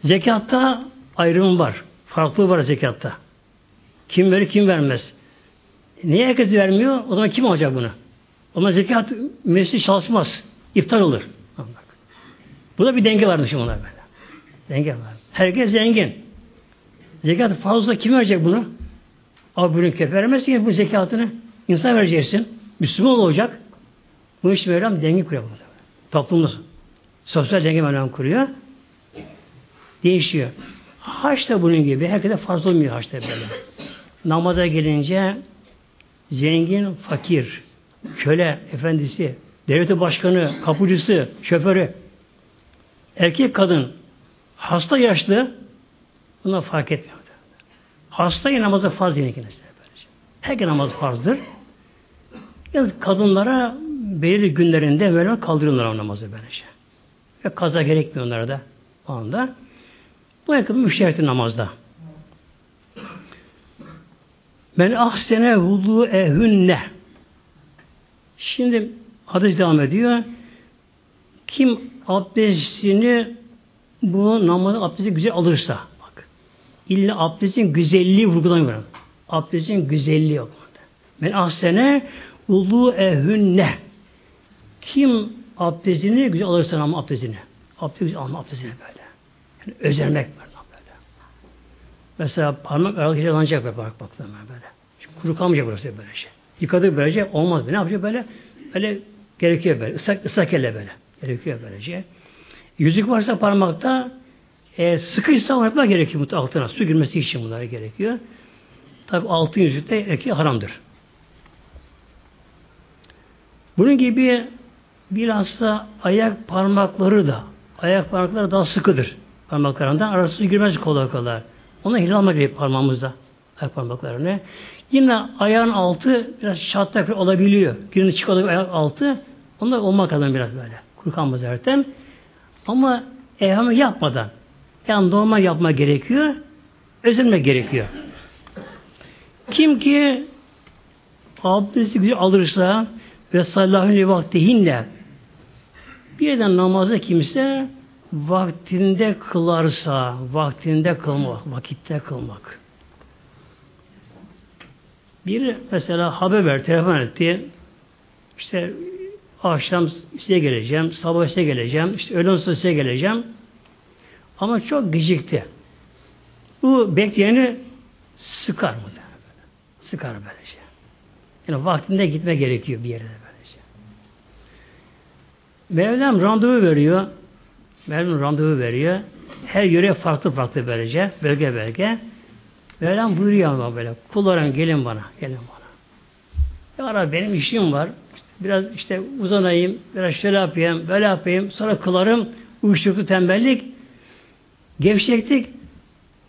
Zekatta ayrım var. Farklı var zekatta. Kim verir kim vermez. Niye herkes vermiyor? O zaman kim alacak bunu? O zaman zekat meclisi çalışmaz. İptal olur. Bu da bir denge varmış bunlar böyle. Denge var. Herkes zengin. Zekat fazla kim verecek bunu? Abi bunu kef vermezsin ki bu zekatını. İnsan vereceksin. Müslüman olacak. Bu iş Mevlam denge kuruyor. Toplumda. Sosyal denge Mevlam kuruyor. Değişiyor. Haç da bunun gibi. Herkese farz olmuyor haç da böyle. Namaza gelince zengin, fakir, köle, efendisi, devleti başkanı, kapıcısı, şoförü, erkek, kadın, hasta, yaşlı, buna fark etmiyor. Hastayı namazı farz yine. Herkes namaz farzdır. Yalnız kadınlara belirli günlerinde böyle kaldırıyorlar namazı böylece. Ve kaza gerekmiyor onlara da o anda. Bu yakın müşteriktir namazda. Men ahsene vudu ehünne. Şimdi hadis devam ediyor. Kim abdestini bu namazı abdesti güzel alırsa bak. İlla abdestin güzelliği vurgulamıyor. Abdestin güzelliği yok. Men ahsene vudu ehünne. Kim abdestini güzel alırsa ama abdestini. Abdesti güzel alma abdestini böyle. Yani özenmek var. Mesela parmak aralık hiç alınacak böyle parmak baktığında böyle. Kuru kalmayacak burası böylece. Yıkadık böylece olmaz. Ne yapacak böyle? Böyle gerekiyor böyle. Islak, ıslak elle böyle. Gerekiyor böylece. Yüzük varsa parmakta e, sıkıysa onu yapmak gerekiyor altına. Su girmesi için bunlara gerekiyor. Tabi altın yüzük de erkeğe haramdır. Bunun gibi bilhassa ayak parmakları da ayak parmakları daha sıkıdır. Parmaklarından arası girmez kolay kolay. Ona hilal almak gerekiyor parmağımızda. Ayak parmaklarını. Yine ayağın altı biraz çatlak olabiliyor. Girini çıkıyor ayak altı. Onlar olmak lazım biraz böyle. Kurkanmaz zaten. Ama ehame yapmadan yani normal yapma gerekiyor. Özenme gerekiyor. Kim ki abdesti güzel alırsa ve sallahu vaktihinle bir namaza kimse vaktinde kılarsa, vaktinde kılmak, vakitte kılmak. Bir mesela haber ver, telefon etti. İşte akşam size geleceğim, sabah size geleceğim, işte öğlen sonra size geleceğim. Ama çok gecikti. Bu bekleyeni sıkar mı? Sıkar böylece. Yani vaktinde gitme gerekiyor bir yere böylece. Mevlam randevu veriyor. Mevlam randevu veriyor. Her yöre farklı farklı böylece. Bölge bölge. Mevlam buyuruyor ama böyle. Kullarım gelin bana. Gelin bana. Ya Rabbi benim işim var. Biraz işte uzanayım. Biraz şöyle yapayım. Böyle yapayım. Sonra kılarım. Uyuşturucu tembellik. Gevşeklik.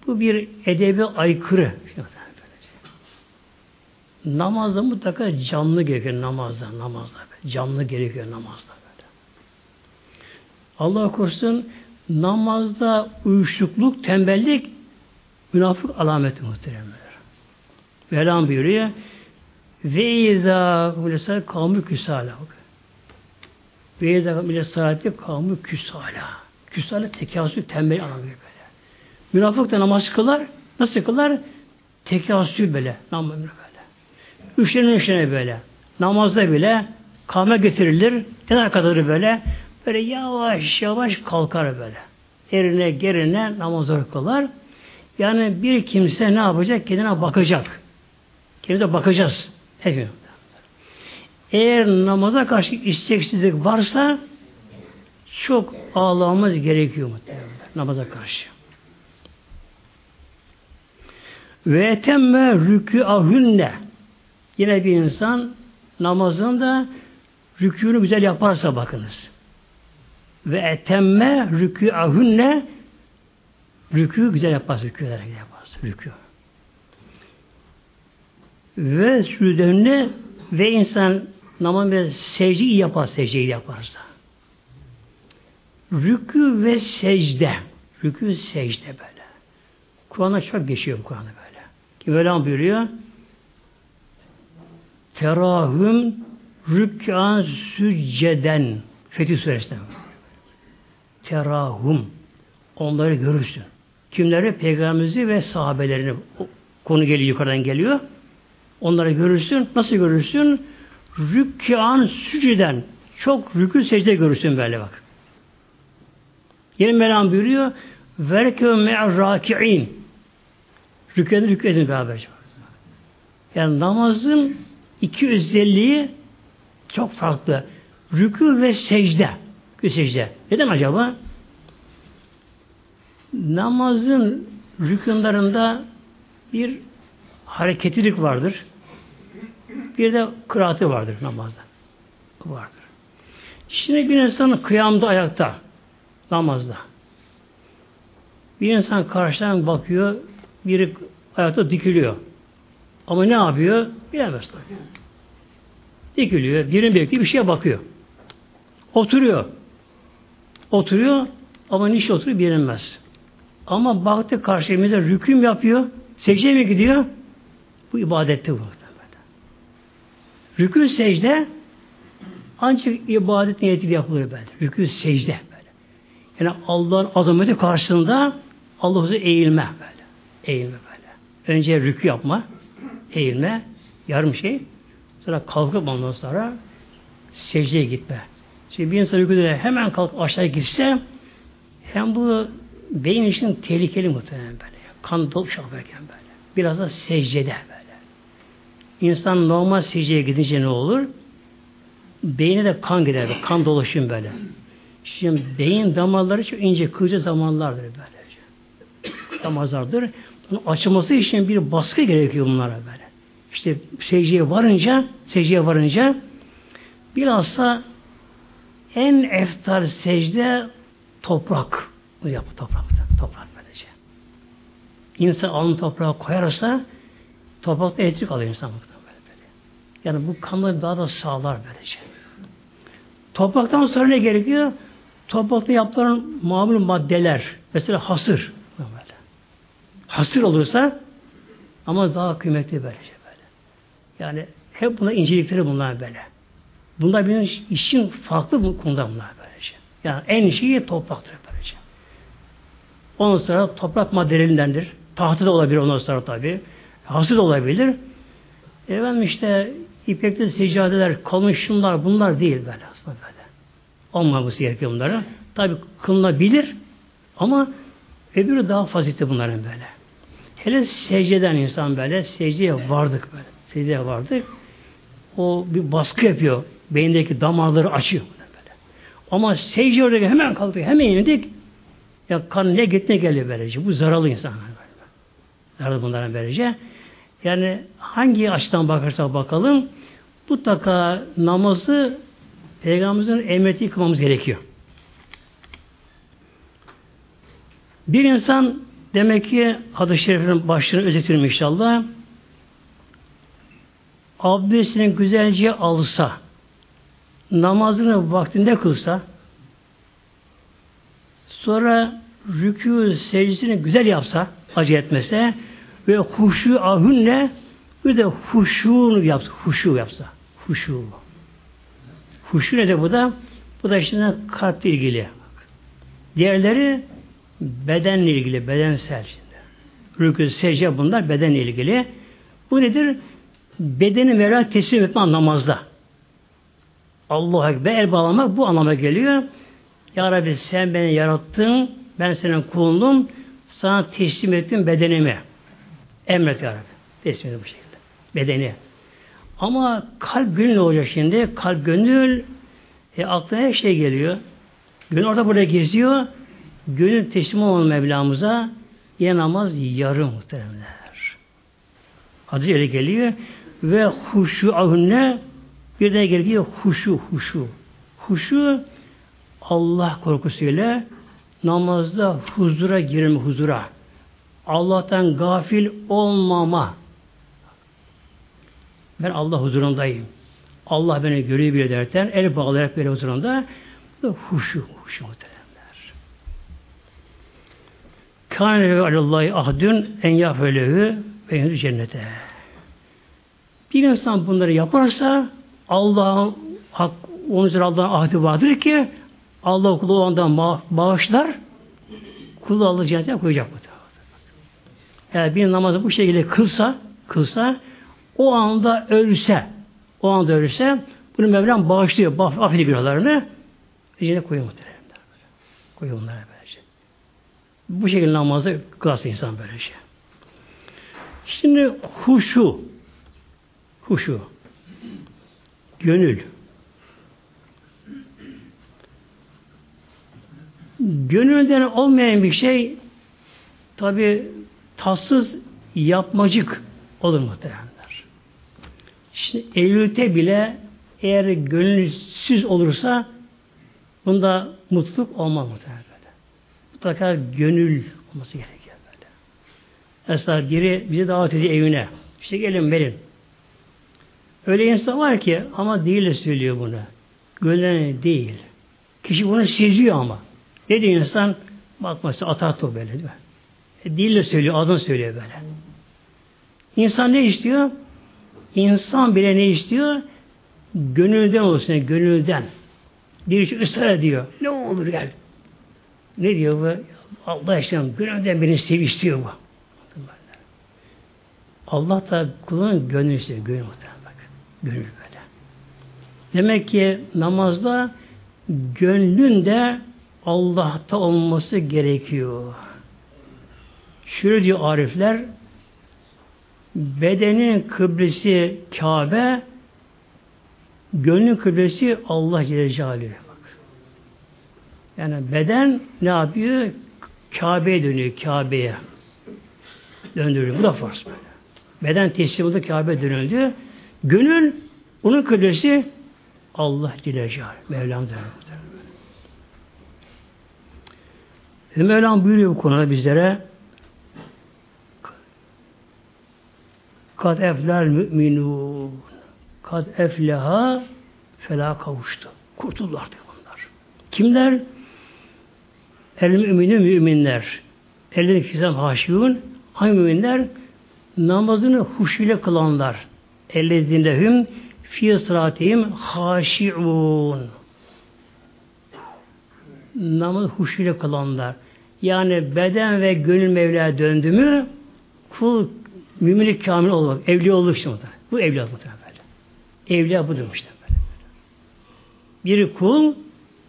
Bu bir edebi aykırı. Namazda mutlaka canlı gerekiyor namazda, namazda. Canlı gerekiyor namazda. Allah korusun namazda uyuşukluk, tembellik münafık alameti muhteremler. Velam buyuruyor. Ve izâ milesa kavmi küsâlâ. Ve izâ milesa kavmi küsâlâ. Küsâlâ tekasül tembel anlamıyor böyle. Münafık da namaz kılar. Nasıl kılar? Tekasül böyle. Namaz böyle. Üçlerin üçlerine böyle. Namazda bile kame getirilir. En arkadaları böyle. Böyle yavaş yavaş kalkar böyle. Erine gerine namazları kılar. Yani bir kimse ne yapacak? Kendine bakacak. Kendine bakacağız. Hepimiz. Eğer namaza karşı isteksizlik varsa çok ağlamamız gerekiyor muhtemelen namaza karşı. Ve temme rükü ahünne Yine bir insan namazında rükûnu güzel yaparsa bakınız. Ve etemme rükûahünne rükû güzel yaparsa, rükûler güzel yaparsa, rükû. Ve sürüdönüne ve insan namaz ve secde iyi yapar, secdeyi yaparsa. Rükû ve secde. Rükû secde böyle. Kur'an'a çok geçiyor Kur'an'da böyle. Ki Mevlam buyuruyor terahüm rükkan sücceden Fetih Suresi'nde. Terahum. Onları görürsün. Kimleri? Peygamberimizi ve sahabelerini. Konu geliyor, yukarıdan geliyor. Onları görürsün. Nasıl görürsün? Rükkan sücden. Çok rükü secde görürsün böyle bak. Yeni Mevlam buyuruyor. Verkeve me'ar-raki'in. Rükû rükû edin beraber. Yani namazın iki özelliği çok farklı. Rükû ve secde. Rükû secde. Neden acaba? Namazın rükünlarında bir hareketlilik vardır. Bir de kıraatı vardır namazda. Vardır. Şimdi bir insan kıyamda ayakta namazda. Bir insan karşıdan bakıyor, biri ayakta dikiliyor. Ama ne yapıyor? Bilemez tabii. Dikiliyor. Birini bekliyor. Bir şeye bakıyor. Oturuyor. Oturuyor ama niçin oturuyor bilinmez. Ama baktı karşımıza rüküm yapıyor. Secdeye mi gidiyor? Bu ibadette bu. Rükû secde ancak ibadet niyetiyle yapılır böyle. Rükû secde böyle. Yani Allah'ın azameti karşısında Allah'a eğilme böyle. Eğilme böyle. Önce rükû yapma eğilme, yarım şey. Sonra kalkıp ondan sonra secdeye gitme. Şimdi bir insan rüküde hemen kalk aşağı gitse hem bu beyin için tehlikeli muhtemelen böyle. Kan dolup şaparken böyle. Biraz da secdede böyle. insan normal secdeye gidince ne olur? Beyne de kan gider, kan dolaşım böyle. Şimdi beyin damarları çok ince, kılca damarlardır böylece. Damarlardır. Bunun açılması için bir baskı gerekiyor bunlara böyle. İşte secdeye varınca, secdeye varınca bilhassa en eftar secde toprak. Bu yapı toprak. Toprak böylece. İnsan alın toprağa koyarsa toprakta elektrik alıyor insan. Böyle. Yani bu kanları daha da sağlar böylece. Topraktan sonra ne gerekiyor? Toprakta yapılan mamul maddeler. Mesela hasır. Böyle. Hasır olursa ama daha kıymetli böylece böyle. Yani hep buna incelikleri bunlar böyle. Bunlar benim işin farklı bu konuda bunlar böylece. Yani en şeyi topraktır böylece. Ondan sonra toprak maddelerindendir. Tahtı da olabilir ondan sonra tabi. Hasır da olabilir. Efendim işte ipekli seccadeler, kalın bunlar değil böyle aslında böyle. Olmaması gerekiyor bunlara. Tabi kılınabilir ama öbürü daha faziletli bunların böyle. Hele secdeden insan böyle, secdeye vardık böyle. Secdeye vardık. O bir baskı yapıyor. Beyindeki damarları açıyor. Böyle. Ama secde orada hemen kalkıyor, hemen indik. Ya kan ne git ne geliyor böylece. Bu zararlı insanlar böyle. Zararlı bunların böylece. Yani hangi açıdan bakarsak bakalım mutlaka namazı Peygamberimizin emrettiği kılmamız gerekiyor. Bir insan demek ki hadis-i şerifin başlığını özetiyorum inşallah. Abdestini güzelce alsa, namazını vaktinde kılsa, sonra rükû secdesini güzel yapsa, acı etmese ve huşu ahünle bir de huşunu yapsa, huşu yapsa. Huşu. Huşu ne de bu da? Bu da işte kalple ilgili. Diğerleri bedenle ilgili, bedensel. Rükû, secde bunlar bedenle ilgili. Bu nedir? Bedeni Mevla teslim etme namazda. Allah'a Ekber el bağlamak bu anlama geliyor. Ya Rabbi sen beni yarattın, ben senin kulundum, sana teslim ettim bedenimi. Emret ya Rabbi. Teslim bu şekilde. Bedeni. Ama kalp gönül olacak şimdi. Kalp gönül e, aklına her şey geliyor. Gönül orada burada geziyor. Gönül teslim olan Mevlamıza yine namaz yarım muhteremler. Hadis öyle geliyor. Ve huşu ahünne bir de geliyor huşu, huşu. Huşu Allah korkusuyla namazda huzura girme huzura. Allah'tan gafil olmama. Ben Allah huzurundayım. Allah beni görüyor bile derken el bağlayarak böyle huzurunda huşu, huşu muhteremler. Kâne ve alallahi ahdün en yafelehu ve cennete. Bir insan bunları yaparsa Allah'ın hak, onun üzerine Allah'ın ahdi vardır ki Allah kulu ondan bağışlar kulu Allah cennete koyacak bu. Eğer bir namazı bu şekilde kılsa kılsa o anda ölse o anda ölse bunu Mevlam bağışlıyor. Affediyor günahlarını. Cennete koyuyor muhtemelen. Koyuyor onlara böylece. Bu şekilde namazı kılsa insan böylece. Şimdi huşu huşu gönül gönülden olmayan bir şey tabi tatsız yapmacık olur muhteremler. Şimdi evlilikte bile eğer gönülsüz olursa bunda mutluluk olmaz böyle. Mutlaka gönül olması gerekiyor böyle. Mesela biri bizi davet ediyor evine. İşte gelin verin. Öyle insan var ki ama değil de söylüyor bunu. Gönlüne değil. Kişi bunu seziyor ama. Ne diyor insan? Bakması atar top böyle değil mi? E, dille söylüyor, adını söylüyor böyle. İnsan ne istiyor? İnsan bile ne istiyor? Gönülden olsun, yani gönülden. Bir şey ısrar ediyor. Ne olur gel. Ne diyor bu? Allah işte gönülden beni sev istiyor bu. Allah da kulun gönlü istiyor. Gönül bak. Gönül böyle. Demek ki namazda gönlün de Allah'ta olması gerekiyor. Şöyle diyor arifler, bedenin kıblesi Kabe, gönlün kıblesi Allah Celle Celaluhu. Yani beden ne yapıyor? Kabe'ye dönüyor, Kabe'ye. Döndürüyor. Bu da farz böyle. Beden tesliminde Kabe dönüldü. Gönül, onun kıblesi Allah Celaluhu. Mevlam der. Mevlam buyuruyor bu konuda bizlere Kad efler müminun. Kad efleha fela kavuştu. Kurtuldu artık bunlar. Kimler? El müminin müminler. Elin fizan haşiyun. Hangi müminler? Namazını huşuyla kılanlar. Ellezindehüm fi sıratihim haşiun. Namaz huşuyla kılanlar. Yani beden ve gönül Mevla'ya döndü mü kul müminlik kamil olmak, evliya olduk işte. Bu evliya muhtemelen böyle. Evliya budur işte böyle. Bir kul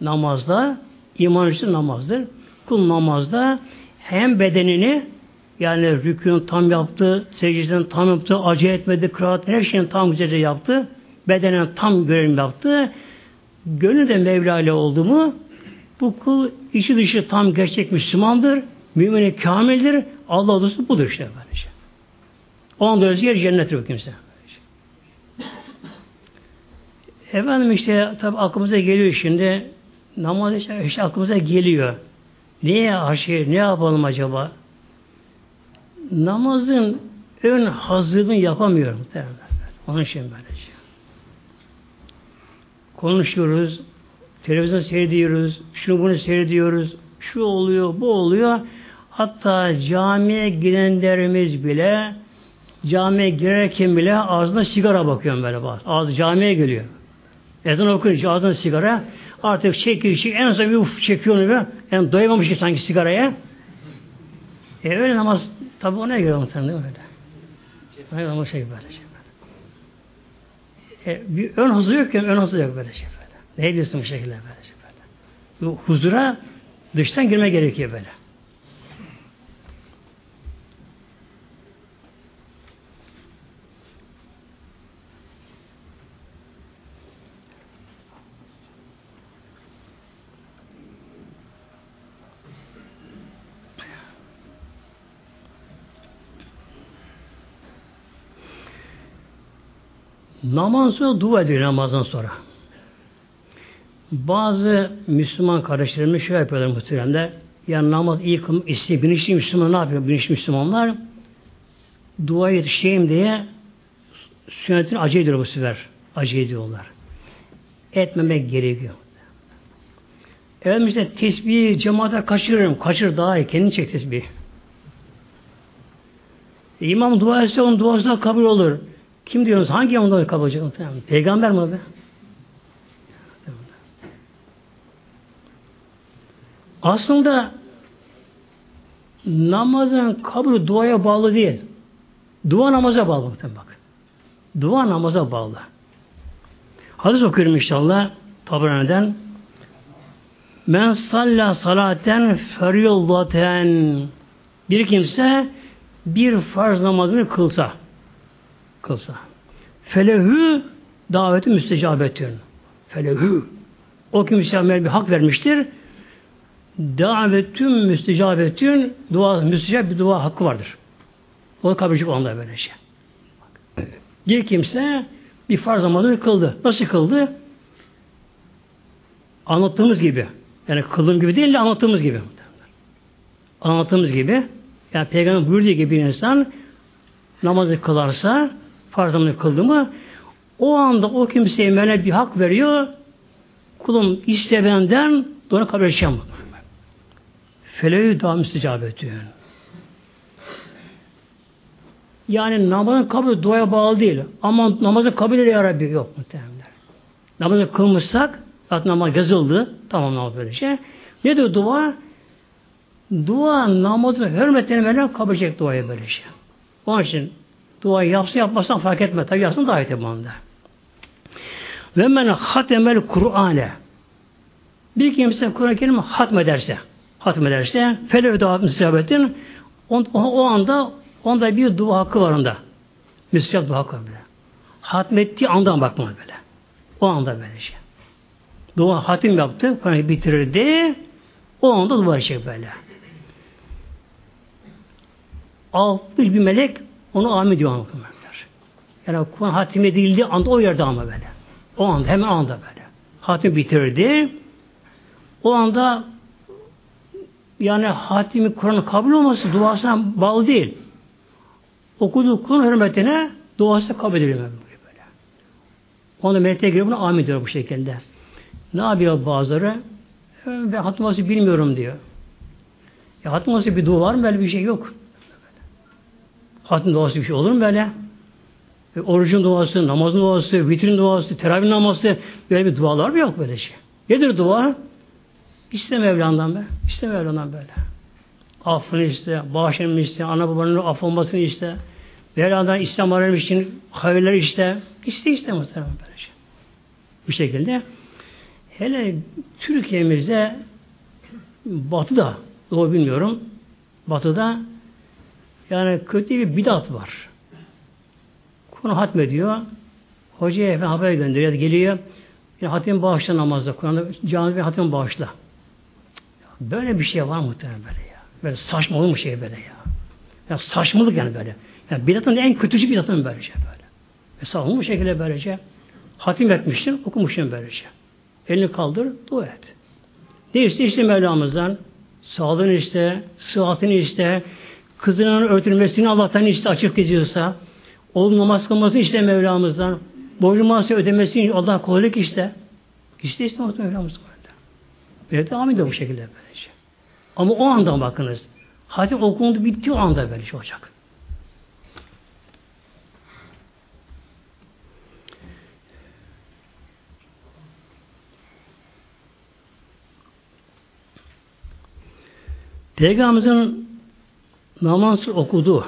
namazda, iman için namazdır. Kul namazda hem bedenini yani rükûnu tam yaptı, secdesini tam yaptı, acı etmedi, kıraat, her şeyin tam güzelce yaptı. Bedenen tam görev yaptı. Gönlü de Mevla ile oldu mu bu kul içi dışı tam gerçek Müslümandır. Mümini kamildir. Allah dostu budur işte böylece. Onun da özgür cennettir o kimse. Efendim işte tabi aklımıza geliyor şimdi namaz işte, işte aklımıza geliyor. Niye aşı, ne yapalım acaba? Namazın ön hazırlığını yapamıyorum. Derler. Onun için böylece. Konuşuyoruz, televizyon seyrediyoruz, şunu bunu seyrediyoruz, şu oluyor, bu oluyor. Hatta camiye gidenlerimiz bile camiye girerken bile ağzına sigara bakıyorum böyle bazı. Ağzı camiye geliyor. Ezan okuyunca ağzına sigara artık çekiyor, çekiyor en son bir uf çekiyor onu be. Yani doyamamış ki sanki sigaraya. E öyle namaz tabi ona göre muhtemelen öyle. Öyle ama şey böyle şey böyle. E, bir ön hızı yok ki ön hızı yok böyle şey böyle. Ne diyorsun bu şekilde böyle şey böyle. Bu huzura dıştan girme gerekiyor böyle. Namaz sonra dua ediyor namazdan sonra. Bazı Müslüman kardeşlerimiz şöyle yapıyorlar muhteremde. Yani namaz iyi kılmak istiyor. Bilinçli Müslüman ne yapıyor? Bilinçli Müslümanlar dua yetişeyim diye sünnetini acı ediyor bu sefer. Acı ediyorlar. Etmemek gerekiyor. Evet işte tesbihi cemaate kaçırırım. Kaçır daha iyi. Kendin çek tesbih. İmam dua etse onun duası da kabul olur. Kim diyorsunuz? Hangi imamdan kabul olacak? Peygamber mi abi? Aslında namazın kabul duaya bağlı değil. Dua namaza bağlı. Bak. Dua namaza bağlı. Hadis okuyorum inşallah. Tabrani'den. Men salla salaten feriyollaten bir kimse bir farz namazını kılsa kılsa. Felehü daveti müstecabetün. Felehü. O kimseye bir hak vermiştir. Davetüm müstecabetün dua, müstecab bir dua hakkı vardır. O kabul onda böyle şey. Bir kimse bir farz namazını kıldı. Nasıl kıldı? Anlattığımız gibi. Yani kıldığım gibi değil de anlattığımız gibi. Anlattığımız gibi. Yani Peygamber buyurduğu gibi bir insan namazı kılarsa farz namazı kıldı mı o anda o kimseye Mevla bir hak veriyor kulum iste benden doğru kabul edeceğim. Feleği daha müstecabet diyor. Yani namazın kabul duaya bağlı değil. Ama namazın kabul ya Rabbi yok muhtemelen. Namazı kılmışsak zaten namaz yazıldı. Tamam namaz böyle şey. Ne diyor dua? Dua namazın hürmetini Mevla kabul edecek duaya böyle şey. Onun için dua yapsın yapmasın fark etme. Tabi yapsın daha iyi bunda. Ve men hatemel Kur'ane bir kimse Kur'an-ı Kerim'i hatmederse hatmederse felev dağıtın sihabetin o, o anda onda bir dua hakkı var onda. Müsrif dua kılıyor böyle. Hatmettiği andan bakma böyle. O anda böyle şey. Dua hatim yaptı, Kur'an'ı bitirirdi. O anda dua çek böyle. Altmış bir melek onu amin diyor anlatırlar. Yani Kur'an hatim edildi anda o yerde ama böyle. O anda hemen anda böyle. Hatim bitirdi. O anda yani hatimi Kur'an'ın kabul olması duasına bağlı değil. Okuduğu Kur'an hürmetine duası kabul ediliyor böyle. Onda melekler giriyor buna amin diyor bu şekilde. Ne yapıyor bazıları? Ben hatım bilmiyorum diyor. Ya hatım bir dua var mı? Böyle bir şey yok. Hatim duası bir şey olur mu böyle? E, orucun duası, namazın duası, vitrin duası, teravih namazı böyle bir dualar mı yok böyle şey? Nedir dua? İşte Mevla'ndan be. İşte Mevla'dan böyle. Affını iste, bağışlanma iste, ana babanın af olmasını iste. Mevla'dan İslam aranım için hayırlar iste. İste işte muhtemelen böyle şey. Bu şekilde. Hele Türkiye'mizde batıda, doğru bilmiyorum, batıda yani kötü bir bidat var. Konu hatmediyor. Hocaya efendim haber gönderiyor. Geliyor. Yani hatim bağışla namazda. Kur'an'da cami hatim bağışla. Böyle bir şey var muhtemelen böyle ya. Böyle saçmalık bir şey böyle ya. Ya saçmalık yani böyle. Yani bidatın en kötücü bidatın böylece böyle. Mesela bu şekilde böylece hatim etmişsin, okumuşsun böylece. Elini kaldır, dua et. Ne iste işte Mevlamızdan? Sağlığını iste, sıhhatini iste, kızının örtülmesini Allah'tan iste açık geziyorsa, oğlum namaz kılmasını iste Mevlamızdan, borcu mahsus ödemesini Allah kolaylık iste. İşte iste Mevlamızdan. Böyle devam ediyor bu şekilde böylece. Ama o anda bakınız. Hatim okundu bitti o anda böyle şey olacak. Peygamberimizin namaz okudu.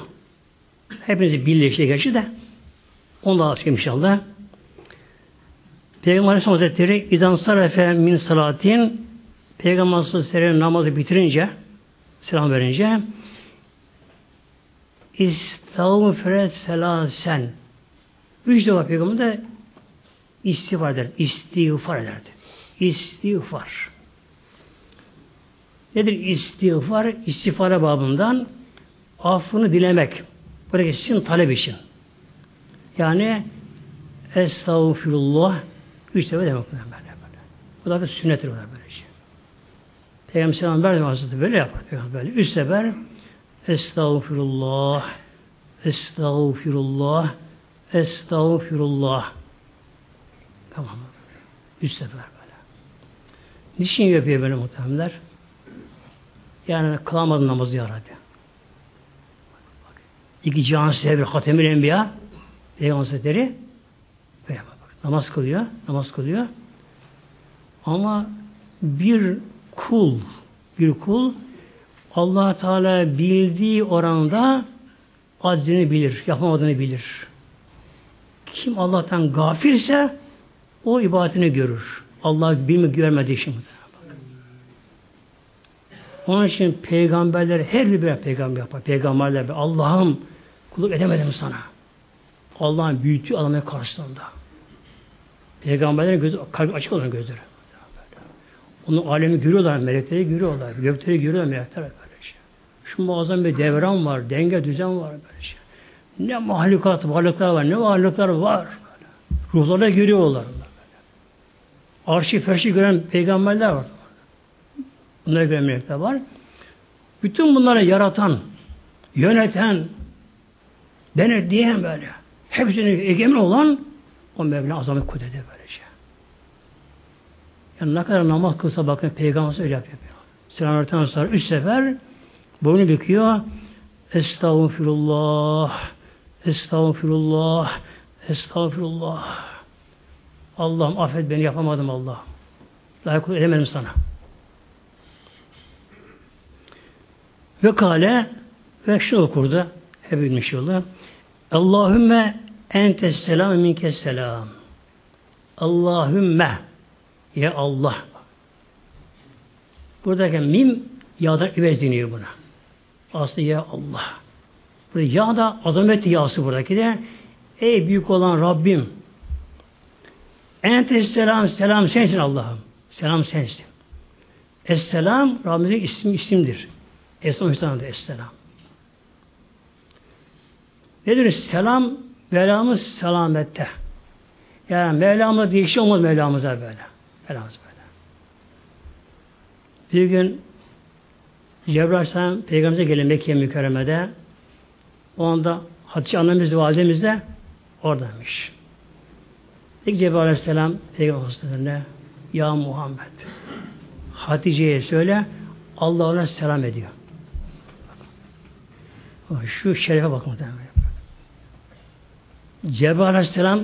Hepinizi birleşe gerçi de onu da inşallah. Peygamber Aleyhisselam Hazretleri İzan Sarefe min salatin Peygamber Aleyhisselam namazı bitirince selam verince İstağfire selasen Üç defa Peygamber de istiğfar eder. İstiğfar ederdi. İstiğfar. Nedir istiğfar? İstiğfara babından affını dilemek. Buradaki sizin talep için. Yani Estağfirullah üç defa demek böyle böyle. Bu da bir sünnettir bu böyle şey. Peygamber Selam Berdem Hazretleri böyle yapar. Böyle üç sefer Estağfirullah Estağfirullah Estağfirullah Tamam. Üç sefer böyle. Niçin yapıyor böyle muhtemelenler? Yani kılamadı namazı ya Rabbi. İki cihan sebebi Hatemül Enbiya Peygamber Hazretleri. Namaz kılıyor. Namaz kılıyor. Ama bir kul bir kul allah Teala bildiği oranda aczini bilir, yapamadığını bilir. Kim Allah'tan gafilse o ibadetini görür. Allah bilme görmediği için. Onun için peygamberler her bir peygamber yapar. Peygamberler be Allah'ım kulluk edemedim sana. Allah'ın büyütüğü adamın karşısında. Peygamberlerin gözü kalbi açık olan gözleri. Onun alemi görüyorlar, melekleri görüyorlar, gökleri görüyorlar melekler böyle şey. Şu muazzam bir devran var, denge düzen var böyle şey. Ne mahlukat, varlıklar var, ne varlıklar var. Böyle. Ruhlara görüyorlar. Arşi, ferşi gören peygamberler var. Bunları gören melekler var. Bütün bunları yaratan, yöneten, denetleyen böyle. Hepsinin egemen olan o Mevla azamet kudreti böyle şey. Yani ne kadar namaz kılsa bakın Peygamber öyle yapıyor. Selam verdikten sonra üç sefer boynu büküyor. Estağfirullah, Estağfirullah, Estağfirullah. Allah'ım affet beni yapamadım Allah. Layık edemedim sana. Ve kale ve şu okurdu. Hep bilmiş yolu. Allahümme entes selam minke selam. Allahümme ya Allah. Buradaki mim yağdan üvez deniyor buna. Aslında ya Allah. Burada ya da azamet yağsı buradaki de Ey büyük olan Rabbim Entes selam, selam sensin Allah'ım. Selam sensin. Esselam Rabbimizin isim, isimdir. Esselam Esselam. Nedir? Selam, Mevlamız selamette. Yani Mevlamız değişik olmaz Mevlamıza böyle. Mevlamız böyle. Bir gün Cebrail Aleyhisselam Peygamberimize gelin Mekke mükerremede. O anda Hatice annemiz de validemiz de oradaymış. Dedi Cebrail Aleyhisselam Peygamber Aleyhisselam'a Ya Muhammed Hatice'ye söyle Allah ona selam ediyor. Şu şerefe bakın. Cebrail Aleyhisselam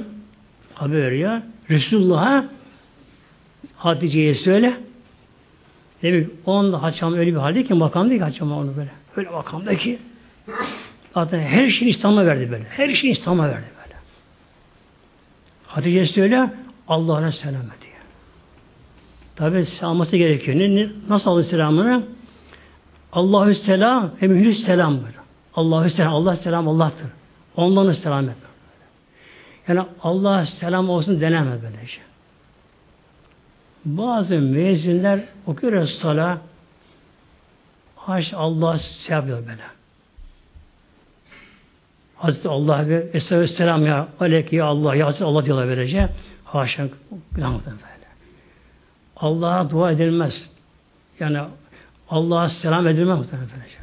haber veriyor. Resulullah'a Hatice'ye söyle. Demek onun Haçam öyle bir halde ki makam değil ki Haçam onu böyle. Öyle makamda ki zaten her şeyi İslam'a verdi böyle. Her şeyi İslam'a verdi böyle. Hatice söyle Allah'a selam ediyor. Tabi alması gerekiyor. Ne, nasıl alır selamını? Allahü selam ve mühü selam. Allahü selam, Allah selam Allah'tır. Ondan selam et. Yani Allah selam olsun denemez böyle şey. Bazı müezzinler okuyor sala haş Allah yapıyor böyle. Hazreti Allah ve Esselam ya aleyke ya Allah ya Hazreti Allah diyorlar böylece. Haşa günahlıktan böyle. Allah'a dua edilmez. Yani Allah'a selam edilmez muhtemelen böylece.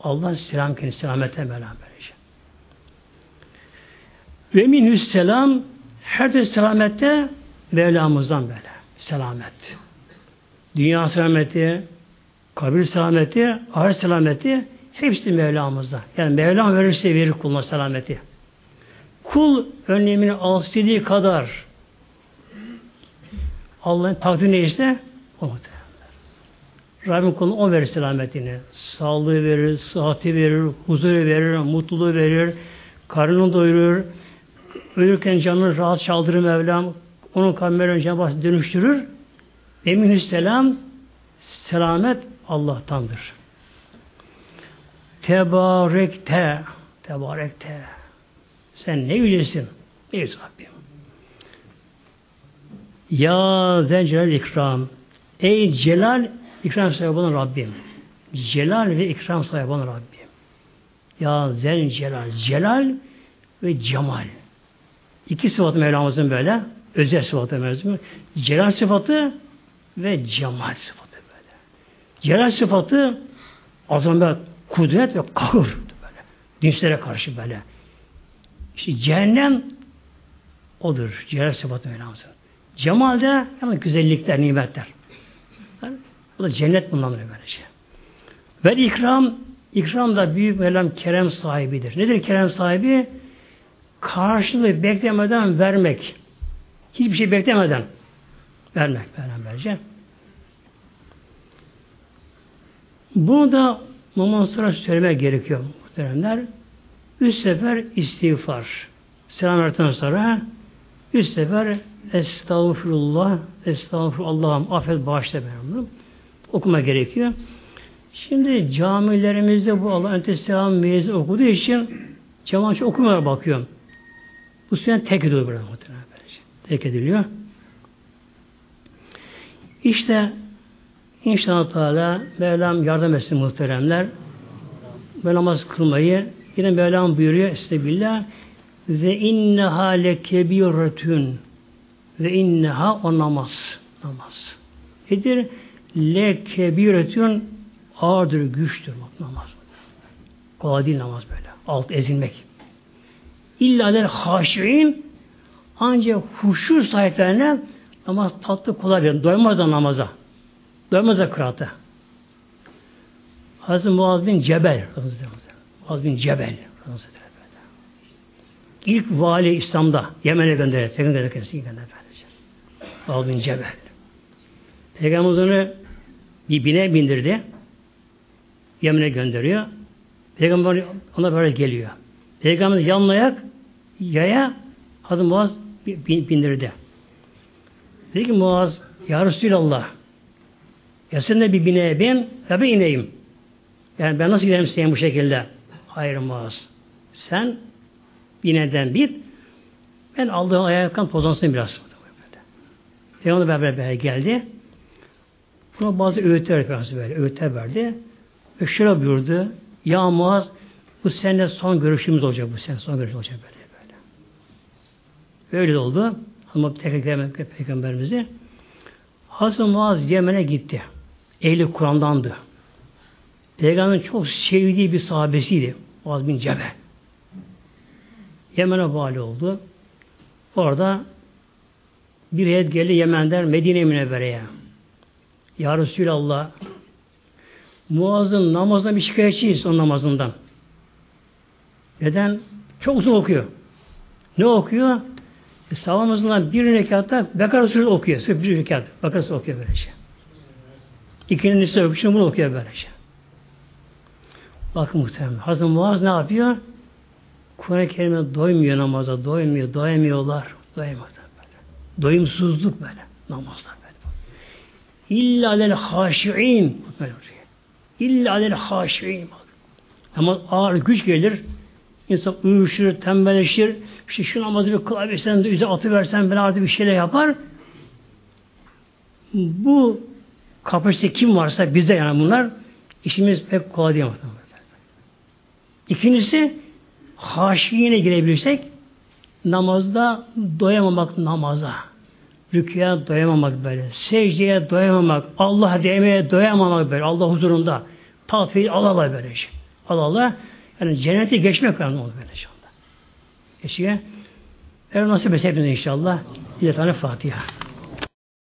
Allah selam kendisi selamete melam böylece. Ve minhü selam her de selamette Mevlamızdan böyle. Selamet. Dünya selameti, kabir selameti, ahiret selameti hepsi Mevlamızda. Yani Mevlam verirse verir kuluna selameti. Kul önlemini alsıdığı kadar Allah'ın takdiri neyse o. Rabbim kuluna o verir selametini. Sağlığı verir, sıhhati verir, huzuru verir, mutluluğu verir, karnını doyurur, ölürken canını rahat çaldırır Mevlam, onun kalbini Cenab-ı dönüştürür. Eminü selam, selamet Allah'tandır. Tebarekte, tebarekte. Sen ne yücesin? Ey Rabbim. Ya zencel ikram. Ey celal, ikram sahibi olan Rabbim. Celal ve ikram sahibi olan Rabbim. Ya zel celal. Celal ve cemal. İki sıfatı Mevlamızın böyle. Özel sıfatı Mevlamızın. Celal sıfatı ve cemal sıfatı böyle. Celal sıfatı azamet, kudret ve kahır böyle. Dinslere karşı böyle. İşte cehennem odur. Celal sıfatı Mevlamızın. Cemal de yani güzellikler, nimetler. Yani, bu da cennet bundan böylece. Ve ikram, ikram da büyük Mevlam kerem sahibidir. Nedir kerem sahibi? Karşılığı beklemeden vermek. Hiçbir şey beklemeden vermek beraberce. Bunu da namaz sonra söylemek gerekiyor muhteremler. Üç sefer istiğfar. Selam verdikten sonra üç sefer Estağfurullah, Estağfurullah, Allah'ım affet bağışla ben okuma gerekiyor. Şimdi camilerimizde bu Allah Entesselam meyzi okuduğu için cemaatçı okumaya bakıyorum. Bu sünnet tek ediliyor burada muhtemelen. Tek ediliyor. İşte inşallah Teala Mevlam yardım etsin muhteremler. Ve namaz kılmayı yine Mevlam buyuruyor Estağfirullah ve inneha lekebiretün ve inneha o namaz. Namaz. Nedir? Lekebiretün ağırdır, güçtür namaz. Kolay değil namaz böyle. Alt ezilmek. İlla der haşirin ancak huşu sahiplerine namaz tatlı kolay verir. Doymaz da namaza. Doymaz da kıraata. Hazreti Muaz bin Cebel Muaz bin Cebel İlk vali İslam'da Yemen'e gönderir. Peygamber gönderir. Muaz bin Cebel. Peygamber onu bir bine bindirdi. Yemen'e gönderiyor. Peygamber ona böyle geliyor. Peygamber yanlayak yaya Hazreti Muaz bindirdi. Dedi ki Muaz Ya Resulallah ya sen de bir bineye bin ya ben ineyim. Yani ben nasıl giderim senin bu şekilde? Hayır Muaz. Sen bineden bir. Ben aldığım ayakkabım tozansın biraz. Peygamber beraber, beraber geldi. Buna bazı öğütler böyle, öğütler verdi. Ve şöyle buyurdu. Ya Muaz, bu sene son görüşümüz olacak bu sene son görüşümüz olacak böyle böyle. Oldu. Ama tekrar peygamberimizi. Hazreti Muaz Yemen'e gitti. Ehli Kur'an'dandı. Peygamberin çok sevdiği bir sahabesiydi. Muaz bin Cebel. Yemen'e vali oldu. Orada bir heyet geldi Yemen'den Medine Münevvere'ye. Ya Resulallah Muaz'ın namazdan bir şikayetçiyiz onun namazından. Neden? Çok uzun okuyor. Ne okuyor? E, sabah namazından bir rekatta Bekara Suresi okuyor. Sırf bir rekat. Bekara Suresi okuyor böylece. İkinci Nisa öpüşünü bunu okuyor böylece. Bakın muhtemelen. Hazreti Muaz ne yapıyor? Kur'an-ı Kerim'e doymuyor namaza, doymuyor, doyamıyorlar. Doyamıyorlar böyle. Doyumsuzluk böyle. Namazlar böyle. İlla alel haşi'in. İlla alel haşi'in. Ama ağır güç gelir. İnsan uyuşur, tembelleşir. İşte şu namazı bir kılabilsen üzerine atıversen ben artık bir şeyler yapar. Bu kapasite kim varsa bizde yani bunlar işimiz pek kolay değil. İkincisi haşiyine girebilirsek namazda doyamamak namaza. Rüküye doyamamak böyle. Secdeye doyamamak. Allah demeye doyamamak böyle. Allah huzurunda. Tatfil Allah böyle şey. Allah Allah. Yani cennete geçmek önemli olur böyle Geçiyor. Eğer nasip etse inşallah. Bir tane Fatiha.